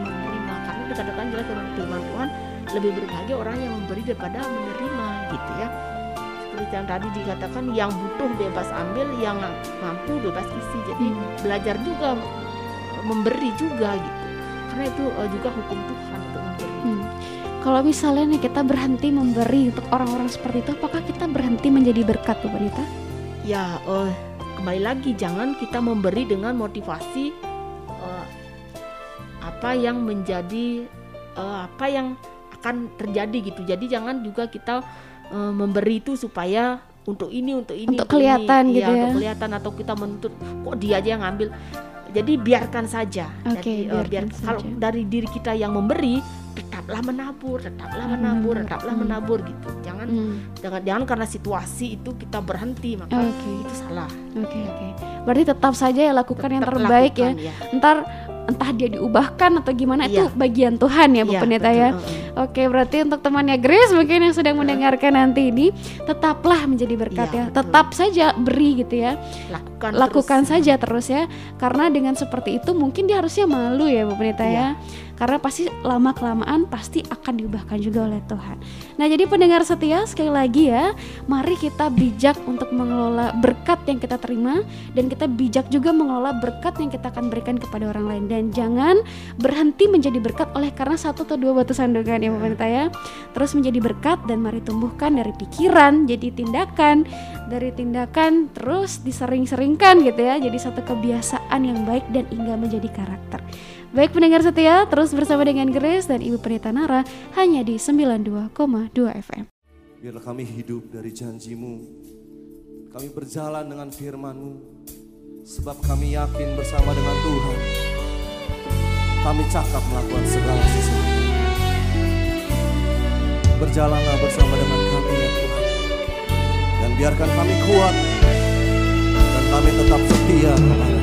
dikatakan jelas dalam firman Tuhan lebih berbahagia orang yang memberi daripada menerima gitu ya seperti yang tadi dikatakan yang butuh bebas ambil yang mampu bebas isi jadi Hmm. belajar juga memberi juga gitu karena itu eh, juga hukum Tuhan untuk memberi Hmm. Kalau misalnya nih kita berhenti memberi untuk orang-orang seperti itu, apakah kita berhenti menjadi berkat, Bu Bonita? Ya, eh, kembali lagi jangan kita memberi dengan motivasi apa yang menjadi eh, apa yang akan terjadi gitu. Jadi jangan juga kita eh, memberi itu supaya untuk ini, untuk ini, Untuk ini. kelihatan Iya, gitu ya. Untuk kelihatan atau kita menuntut kok dia aja yang ngambil. Jadi biarkan saja. Oke, Jadi, eh, biarkan biar kalau saja. dari diri kita yang memberi, tetaplah menabur, tetaplah Hmm, menabur, tetaplah hmm. menabur gitu. Jangan Hmm, jangan jangan karena situasi itu kita berhenti maka Oke. itu salah. Oke, oke. Berarti tetap saja ya lakukan yang Tetap terbaik ya. lakukan, ya. Ntar entah dia diubahkan atau gimana itu Iya. bagian Tuhan ya, Bu Iya, Pendeta betul, ya. Oke, berarti untuk temannya Grace mungkin yang sedang mendengarkan nanti ini tetaplah menjadi berkat Iya, ya. betul. Tetap saja beri gitu ya. lakukan Lakukan terus. saja terus ya. Karena dengan seperti itu mungkin dia harusnya malu ya, Bu Pendeta ya. Karena pasti lama kelamaan pasti akan diubahkan juga oleh Tuhan. Nah, jadi pendengar setia sekali lagi ya, mari kita bijak untuk mengelola berkat yang kita terima dan kita bijak juga mengelola berkat yang kita akan berikan kepada orang lain dan jangan berhenti menjadi berkat oleh karena satu atau dua batu sandungan ya Pendeta ya. Terus menjadi berkat dan mari tumbuhkan dari pikiran jadi tindakan, dari tindakan terus disering-seringkan gitu ya. Jadi satu kebiasaan yang baik dan hingga menjadi karakter. Baik pendengar setia, terus bersama dengan Grace dan Ibu Pendeta Nara hanya di 92,2 FM. Biarlah kami hidup dari janjimu Kami berjalan dengan firmanmu Sebab kami yakin bersama dengan Tuhan Kami cakap melakukan segala sesuatu Berjalanlah bersama dengan kami ya Tuhan Dan biarkan kami kuat Dan kami tetap setia kepada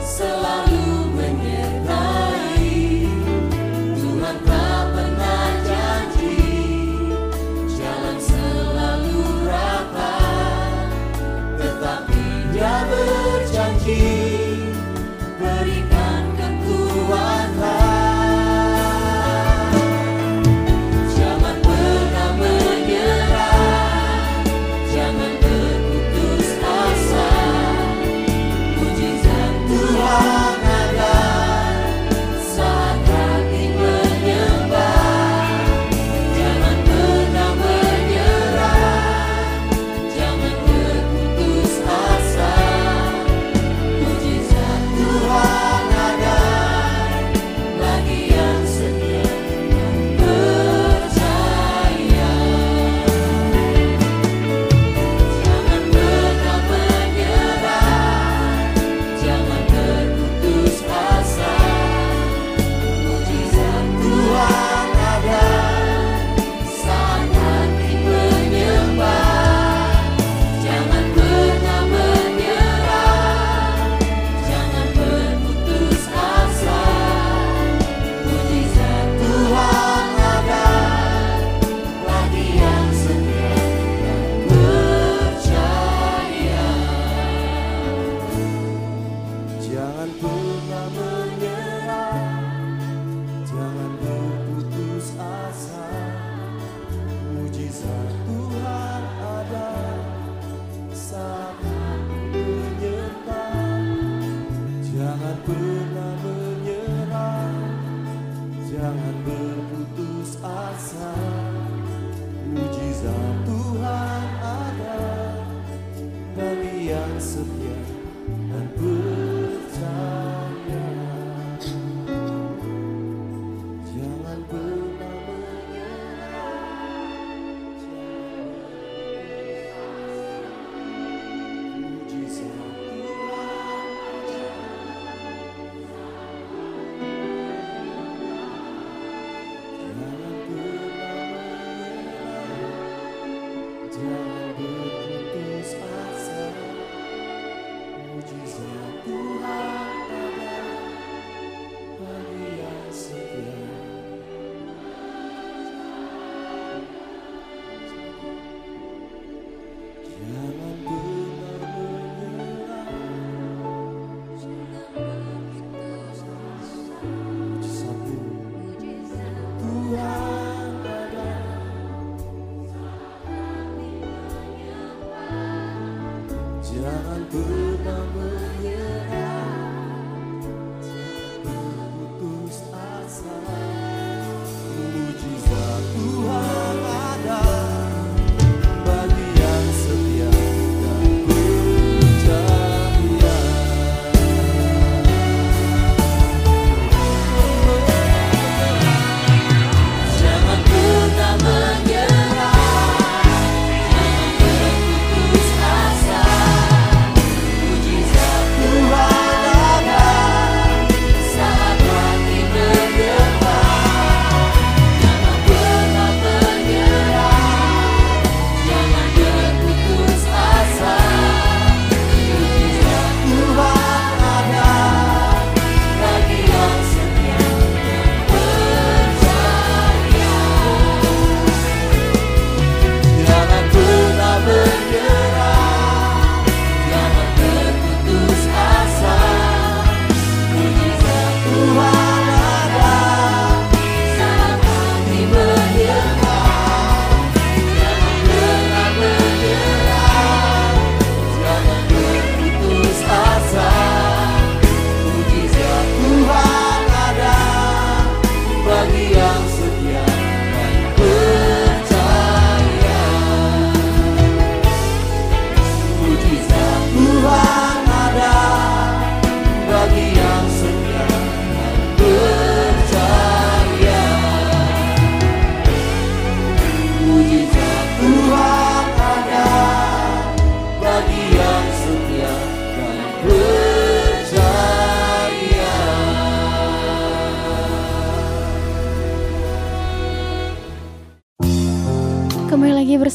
Selalu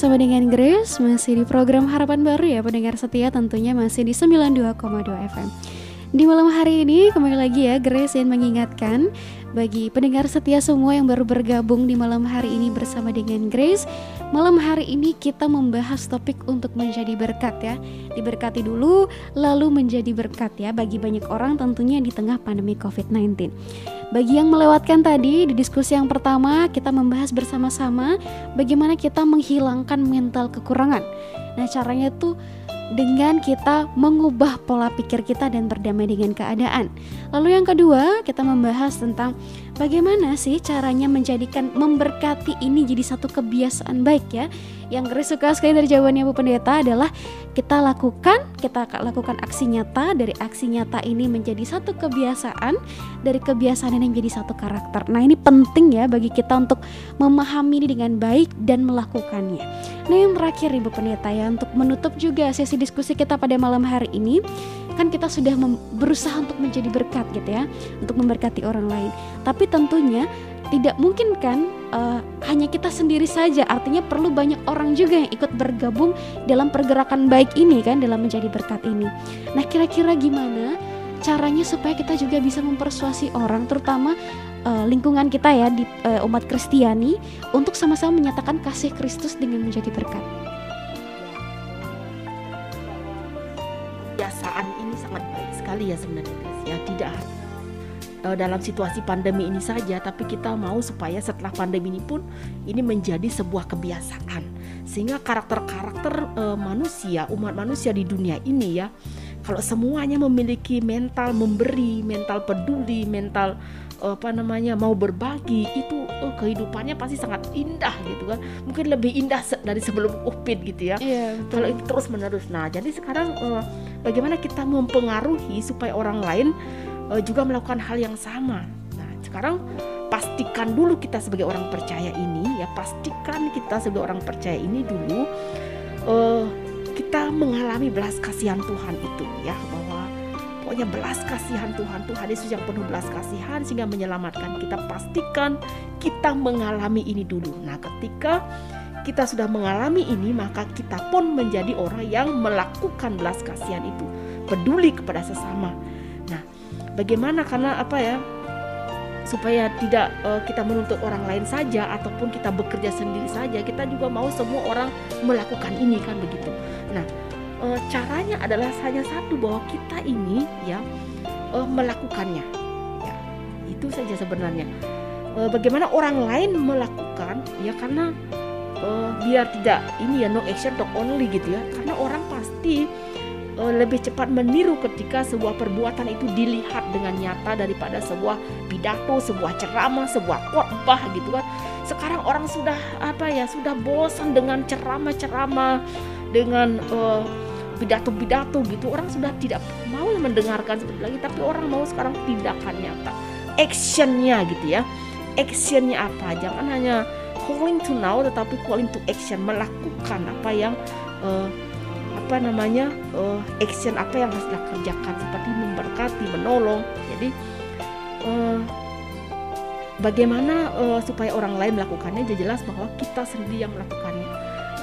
bersama dengan Grace Masih di program Harapan Baru ya Pendengar setia tentunya masih di 92,2 FM Di malam hari ini kembali lagi ya Grace yang mengingatkan Bagi pendengar setia semua yang baru bergabung di malam hari ini bersama dengan Grace Malam hari ini kita membahas topik untuk menjadi berkat ya Diberkati dulu lalu menjadi berkat ya Bagi banyak orang tentunya di tengah pandemi COVID-19 bagi yang melewatkan tadi di diskusi yang pertama kita membahas bersama-sama bagaimana kita menghilangkan mental kekurangan. Nah, caranya tuh dengan kita mengubah pola pikir kita dan berdamai dengan keadaan. Lalu yang kedua, kita membahas tentang bagaimana sih caranya menjadikan memberkati ini jadi satu kebiasaan baik ya. Yang Grace suka sekali dari jawabannya Bu Pendeta adalah kita lakukan, kita lakukan aksi nyata, dari aksi nyata ini menjadi satu kebiasaan, dari kebiasaan ini menjadi satu karakter. Nah, ini penting ya bagi kita untuk memahami ini dengan baik dan melakukannya. Nah, yang terakhir Ibu Pendeta ya untuk menutup juga sesi diskusi kita pada malam hari ini, kan kita sudah berusaha untuk menjadi berkat gitu ya, untuk memberkati orang lain. Tapi tentunya tidak mungkin kan eh, hanya kita sendiri saja. Artinya perlu banyak orang juga yang ikut bergabung dalam pergerakan baik ini kan dalam menjadi berkat ini. Nah kira-kira gimana caranya supaya kita juga bisa mempersuasi orang terutama eh, lingkungan kita ya di eh, umat Kristiani untuk sama-sama menyatakan kasih Kristus dengan menjadi berkat? Baik sekali ya sebenarnya guys ya tidak eh, dalam situasi pandemi ini saja tapi kita mau supaya setelah pandemi ini pun ini menjadi sebuah kebiasaan. Sehingga karakter-karakter eh, manusia umat manusia di dunia ini ya kalau semuanya memiliki mental memberi mental peduli mental apa namanya mau berbagi itu oh, kehidupannya pasti sangat indah gitu kan. Mungkin lebih indah dari sebelum upit gitu ya. Iya, kalau itu terus menerus. Nah jadi sekarang eh, bagaimana kita mempengaruhi supaya orang lain eh, juga melakukan hal yang sama? Nah sekarang pastikan dulu kita sebagai orang percaya ini ya pastikan kita sebagai orang percaya ini dulu eh, kita mengalami belas kasihan Tuhan itu ya pokoknya belas kasihan Tuhan. Tuhan Yesus yang penuh belas kasihan sehingga menyelamatkan kita. Pastikan kita mengalami ini dulu. Nah ketika kita sudah mengalami ini maka kita pun menjadi orang yang melakukan belas kasihan itu. Peduli kepada sesama. Nah bagaimana? Karena apa ya? Supaya tidak eh, kita menuntut orang lain saja ataupun kita bekerja sendiri saja kita juga mau semua orang melakukan ini kan begitu? Nah eh, caranya adalah hanya satu bahwa kita ini ya eh, melakukannya. Ya itu saja sebenarnya. Eh, bagaimana orang lain melakukan ya karena eh, biar tidak ini ya no action talk only gitu ya. Karena orang pasti eh, lebih cepat meniru ketika sebuah perbuatan itu dilihat dengan nyata daripada sebuah pidato, sebuah ceramah, sebuah khotbah gitu kan. Sekarang orang sudah apa ya, sudah bosan dengan ceramah-ceramah, dengan eh, pidato-pidato gitu. Orang sudah tidak mau mendengarkan seperti lagi, tapi orang mau sekarang tindakan nyata, actionnya gitu ya. Actionnya apa? Jangan hanya calling to now, tetapi calling to action, melakukan apa yang eh, apa namanya eh, action apa yang harus dikerjakan seperti memberkati, menolong. Jadi eh, bagaimana eh, supaya orang lain melakukannya? Jelas bahwa kita sendiri yang melakukannya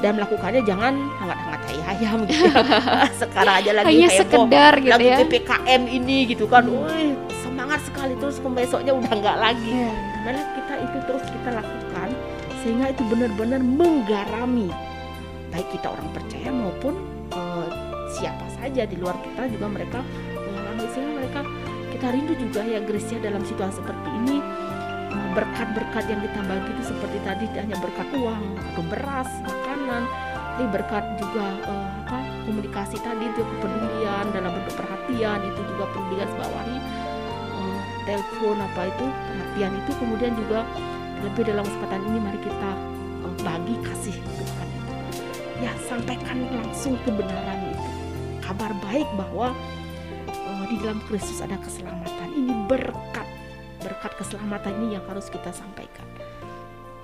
dan melakukannya jangan hangat-hangat ayam gitu ya. Sekarang aja lagi Hanya heboh, sekedar gitu lagi ya. ppkm ini gitu kan, wih semangat sekali terus besoknya udah nggak lagi. Malah kita itu terus kita lakukan sehingga itu benar-benar menggarami baik kita orang percaya maupun eh, siapa saja di luar kita juga mereka mengalami sehingga mereka kita rindu juga ya ya dalam situasi seperti ini berkat-berkat yang bagi itu seperti tadi hanya berkat uang atau beras makanan tapi berkat juga eh, apa komunikasi tadi itu kepedulian dalam bentuk perhatian itu juga perlu digarisbawahi eh, telepon apa itu perhatian itu kemudian juga lebih dalam kesempatan ini mari kita eh, bagi kasih Tuhan itu. Ya sampaikan langsung kebenaran itu. Kabar baik bahwa eh, di dalam Kristus ada keselamatan. Ini berkat berkat keselamatan ini yang harus kita sampaikan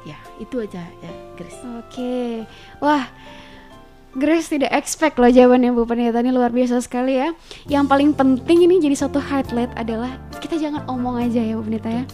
ya itu aja ya Grace Oke, wah Grace tidak expect loh jawabannya Bu Pendeta ini luar biasa sekali ya. Yang paling penting ini jadi satu highlight adalah kita jangan omong aja ya Bu Pendeta ya.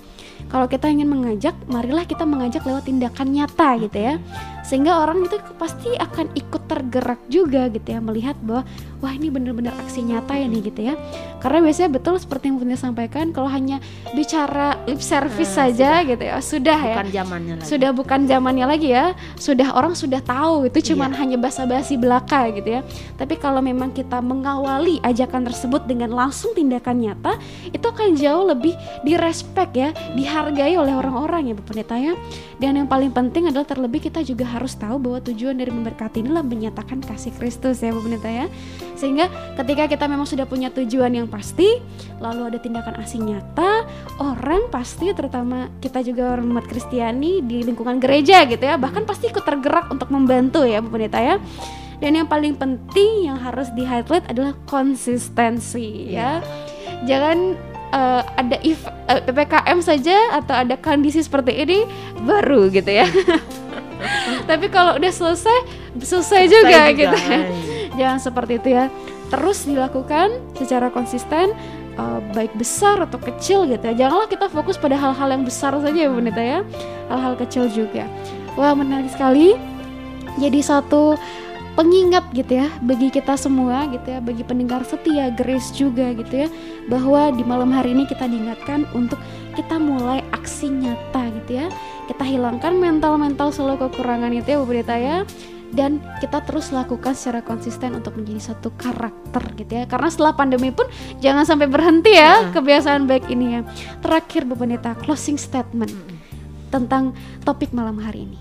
Kalau kita ingin mengajak, marilah kita mengajak lewat tindakan nyata gitu ya. Sehingga orang itu pasti akan ikut tergerak juga gitu ya melihat bahwa wah ini benar-benar aksi nyata ya nih gitu ya. Karena biasanya betul seperti yang Bu Pendeta sampaikan kalau hanya bicara lip service Nah, saja gitu ya, sudah ya. Bukan zamannya lagi. Sudah bukan zamannya lagi ya. Sudah orang sudah tahu itu cuman hanya basa-basi belaka gitu ya. Tapi kalau memang kita mengawali ajakan tersebut dengan langsung tindakan nyata itu akan jauh lebih direspek ya dihargai oleh orang-orang ya Bu Pendeta ya. Dan yang paling penting adalah terlebih kita juga harus tahu bahwa tujuan dari memberkati inilah menyatakan kasih Kristus ya Bu Pendeta ya sehingga ketika kita memang sudah punya tujuan yang pasti lalu ada tindakan asing nyata orang pasti terutama kita juga orang umat Kristiani di lingkungan gereja gitu ya bahkan pasti ikut tergerak untuk membantu ya Bu Pendeta ya. Dan yang paling penting yang harus di highlight adalah konsistensi ya. Jangan eh, ada if- eh, ppkm saja atau ada kondisi seperti ini baru gitu ya. Tapi kalau udah selesai selesai juga Selesai gitu juga. Jangan seperti itu ya. Terus dilakukan secara konsisten eh, baik besar atau kecil gitu ya. Janganlah kita fokus pada hal-hal yang besar saja ya Bu Nita ya. Hal-hal kecil juga. Wah menarik sekali. Jadi satu pengingat gitu ya bagi kita semua gitu ya bagi pendengar setia Grace juga gitu ya bahwa di malam hari ini kita diingatkan untuk kita mulai aksi nyata gitu ya. Kita hilangkan mental-mental selalu kekurangan itu ya Bu Pendeta ya dan kita terus lakukan secara konsisten untuk menjadi satu karakter gitu ya. Karena setelah pandemi pun jangan sampai berhenti ya Nah. kebiasaan baik ini ya. Terakhir Bu Pendeta closing statement tentang topik malam hari ini.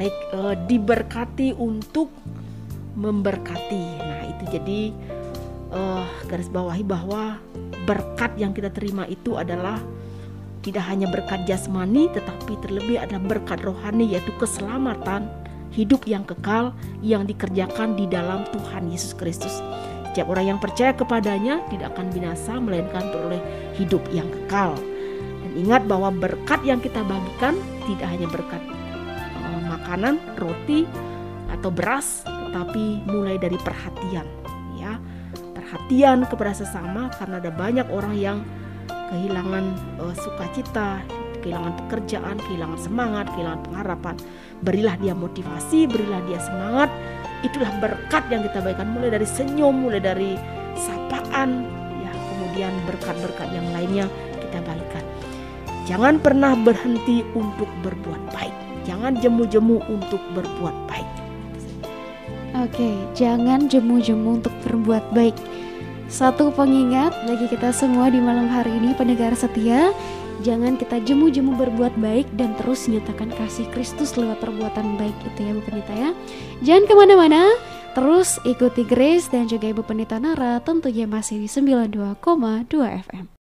Baik eh, diberkati untuk memberkati. Nah, itu jadi eh, garis bawahi bahwa berkat yang kita terima itu adalah tidak hanya berkat jasmani tetapi terlebih ada berkat rohani yaitu keselamatan hidup yang kekal yang dikerjakan di dalam Tuhan Yesus Kristus. Setiap orang yang percaya kepadanya tidak akan binasa melainkan beroleh hidup yang kekal. Dan ingat bahwa berkat yang kita bagikan tidak hanya berkat uh, makanan, roti atau beras, tetapi mulai dari perhatian ya. Perhatian kepada sesama karena ada banyak orang yang kehilangan uh, sukacita, kehilangan pekerjaan, kehilangan semangat, kehilangan pengharapan. Berilah dia motivasi, berilah dia semangat. Itulah berkat yang kita berikan mulai dari senyum, mulai dari sapaan, ya kemudian berkat-berkat yang lainnya kita berikan. Jangan pernah berhenti untuk berbuat baik. Jangan jemu-jemu untuk berbuat baik. Oke, jangan jemu-jemu untuk berbuat baik. Satu pengingat bagi kita semua di malam hari ini pendengar setia, Jangan kita jemu-jemu berbuat baik dan terus nyatakan kasih Kristus lewat perbuatan baik itu ya Bu Pendeta ya. Jangan ke mana-mana, terus ikuti Grace dan juga Ibu Pendeta Nara tentunya masih di 92,2 FM.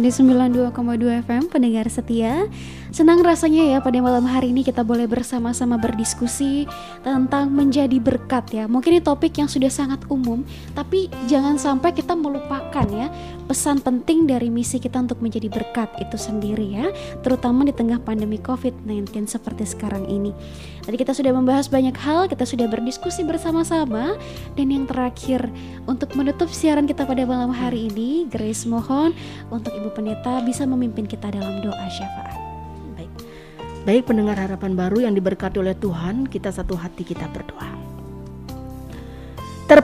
Masih di 92,2 FM Pendengar setia Senang rasanya ya pada malam hari ini kita boleh bersama-sama berdiskusi tentang menjadi berkat ya. Mungkin ini topik yang sudah sangat umum, tapi jangan sampai kita melupakan ya pesan penting dari misi kita untuk menjadi berkat itu sendiri ya, terutama di tengah pandemi COVID-19 seperti sekarang ini. Tadi kita sudah membahas banyak hal, kita sudah berdiskusi bersama-sama dan yang terakhir untuk menutup siaran kita pada malam hari ini, Grace mohon untuk Ibu Pendeta bisa memimpin kita dalam doa syafaat. Baik pendengar harapan baru yang diberkati oleh Tuhan, kita satu hati kita berdoa.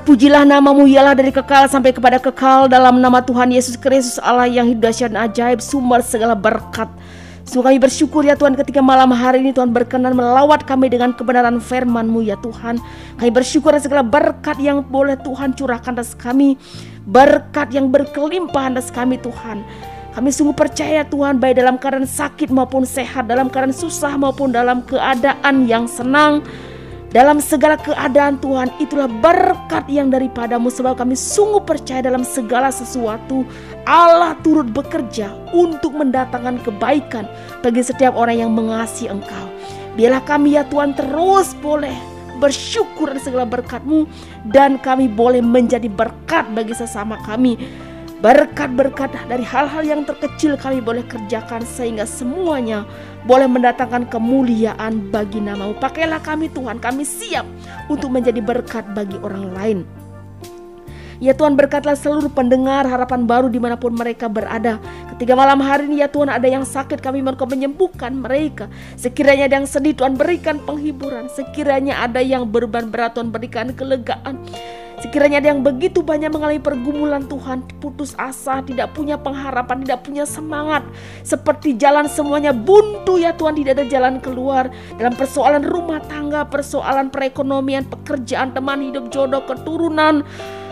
Terpujilah namamu ialah dari kekal sampai kepada kekal dalam nama Tuhan Yesus Kristus Allah yang hidup dan ajaib sumber segala berkat. Sungguh kami bersyukur ya Tuhan ketika malam hari ini Tuhan berkenan melawat kami dengan kebenaran firman-Mu ya Tuhan. Kami bersyukur atas segala berkat yang boleh Tuhan curahkan atas kami. Berkat yang berkelimpahan atas kami Tuhan. Kami sungguh percaya Tuhan baik dalam keadaan sakit maupun sehat, dalam keadaan susah maupun dalam keadaan yang senang. Dalam segala keadaan Tuhan itulah berkat yang daripadamu sebab kami sungguh percaya dalam segala sesuatu Allah turut bekerja untuk mendatangkan kebaikan bagi setiap orang yang mengasihi Engkau. Biarlah kami ya Tuhan terus boleh bersyukur atas segala berkatmu dan kami boleh menjadi berkat bagi sesama kami Berkat-berkat dari hal-hal yang terkecil kami boleh kerjakan sehingga semuanya boleh mendatangkan kemuliaan bagi namamu. Pakailah kami Tuhan, kami siap untuk menjadi berkat bagi orang lain. Ya Tuhan berkatlah seluruh pendengar harapan baru di mana pun mereka berada. Ketika malam hari ini ya Tuhan ada yang sakit kami mohon kau menyembuhkan mereka. Sekiranya ada yang sedih Tuhan berikan penghiburan. Sekiranya ada yang berban berat Tuhan berikan kelegaan. Sekiranya ada yang begitu banyak mengalami pergumulan Tuhan, putus asa, tidak punya pengharapan, tidak punya semangat. Seperti jalan semuanya buntu ya Tuhan, tidak ada jalan keluar. Dalam persoalan rumah tangga, persoalan perekonomian, pekerjaan, teman hidup, jodoh, keturunan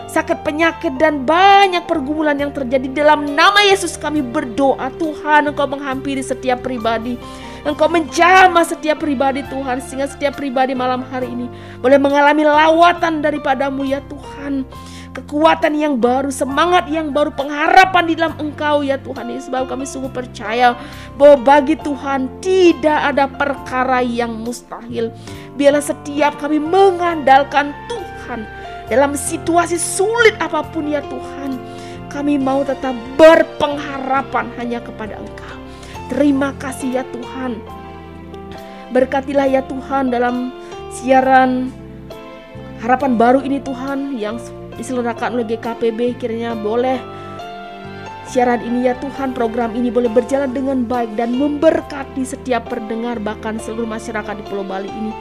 sakit penyakit dan banyak pergumulan yang terjadi dalam nama Yesus kami berdoa Tuhan engkau menghampiri setiap pribadi Engkau menjamah setiap pribadi Tuhan sehingga setiap pribadi malam hari ini boleh mengalami lawatan daripadamu ya Tuhan. Kekuatan yang baru, semangat yang baru, pengharapan di dalam Engkau ya Tuhan. Ini sebab kami sungguh percaya bahwa bagi Tuhan tidak ada perkara yang mustahil. Biarlah setiap kami mengandalkan Tuhan dalam situasi sulit apa pun ya Tuhan. Kami mau tetap berpengharapan hanya kepada Engkau. Terima kasih ya Tuhan. Berkatilah ya Tuhan dalam siaran harapan baru ini Tuhan yang diselenggarakan oleh GKPB kiranya boleh siaran ini ya Tuhan program ini boleh berjalan dengan baik dan memberkati setiap pendengar bahkan seluruh masyarakat di Pulau Bali ini.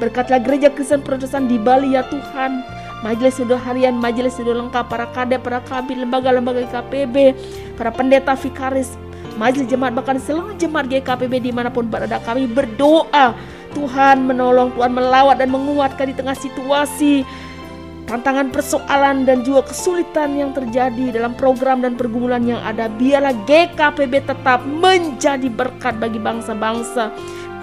Berkatlah gereja Kristen Protestan di Bali ya Tuhan Majelis Sudah Harian, Majelis Sudah Lengkap, para kadep, para kabin, lembaga-lembaga GKPB, para pendeta Fikaris, majelis jemaat bahkan seluruh jemaat GKPB di mana pun berada kami berdoa Tuhan menolong Tuhan melawat dan menguatkan di tengah situasi tantangan persoalan dan juga kesulitan yang terjadi dalam program dan pergumulan yang ada biarlah GKPB tetap menjadi berkat bagi bangsa-bangsa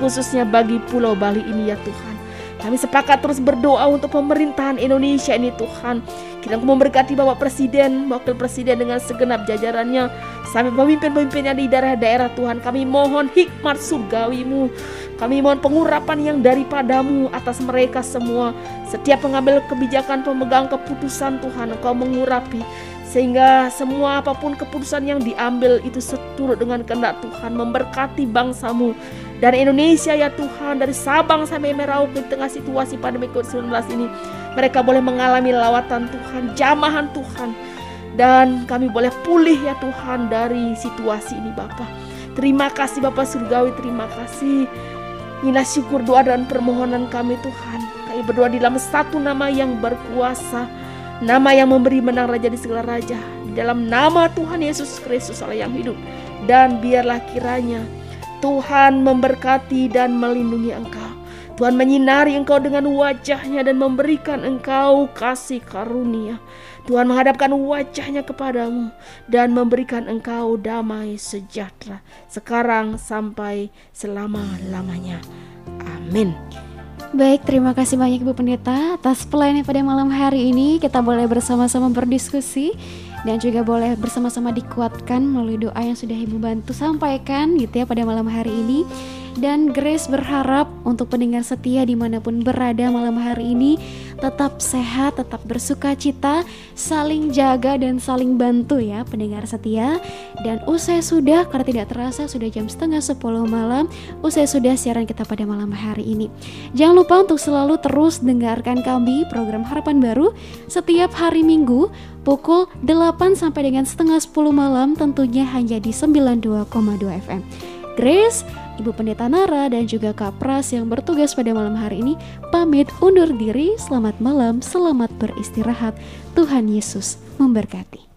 khususnya bagi Pulau Bali ini ya Tuhan kami sepakat terus berdoa untuk pemerintahan Indonesia ini Tuhan. Kita memberkati Bapak Presiden, Wakil Presiden dengan segenap jajarannya. Sampai pemimpin-pemimpinnya di daerah-daerah Tuhan. Kami mohon hikmat surgawimu. Kami mohon pengurapan yang daripadamu atas mereka semua. Setiap pengambil kebijakan, pemegang keputusan Tuhan, Engkau mengurapi sehingga semua apa pun keputusan yang diambil itu seturut dengan kehendak Tuhan memberkati bangsamu dan Indonesia ya Tuhan dari Sabang sampai Merauke di tengah situasi pandemi COVID-19 ini mereka boleh mengalami lawatan Tuhan jamahan Tuhan dan kami boleh pulih ya Tuhan dari situasi ini Bapak terima kasih Bapak Surgawi terima kasih Inilah syukur doa dan permohonan kami Tuhan Kami berdoa di dalam satu nama yang berkuasa Nama yang memberi menang raja di segala raja. Di dalam nama Tuhan Yesus Kristus Allah yang hidup. Dan biarlah kiranya Tuhan memberkati dan melindungi engkau. Tuhan menyinari engkau dengan wajahnya dan memberikan engkau kasih karunia. Tuhan menghadapkan wajahnya kepadamu dan memberikan engkau damai sejahtera sekarang sampai selama-lamanya. Amin. Baik, terima kasih banyak Ibu Pendeta atas pelayanan pada malam hari ini. Kita boleh bersama-sama berdiskusi dan juga boleh bersama-sama dikuatkan melalui doa yang sudah Ibu bantu sampaikan gitu ya pada malam hari ini. Dan Grace berharap untuk pendengar setia di mana pun berada malam hari ini tetap sehat, tetap bersuka cita, saling jaga dan saling bantu ya pendengar setia. Dan usai sudah, karena tidak terasa sudah jam setengah 10 malam, usai sudah siaran kita pada malam hari ini. Jangan lupa untuk selalu terus dengarkan kami program Harapan Baru setiap hari Minggu pukul 8 sampai dengan setengah 10 malam tentunya hanya di 92,2 FM. Grace, Ibu Pendeta Nara dan juga Kak Pras yang bertugas pada malam hari ini pamit undur diri. Selamat malam, selamat beristirahat. Tuhan Yesus memberkati.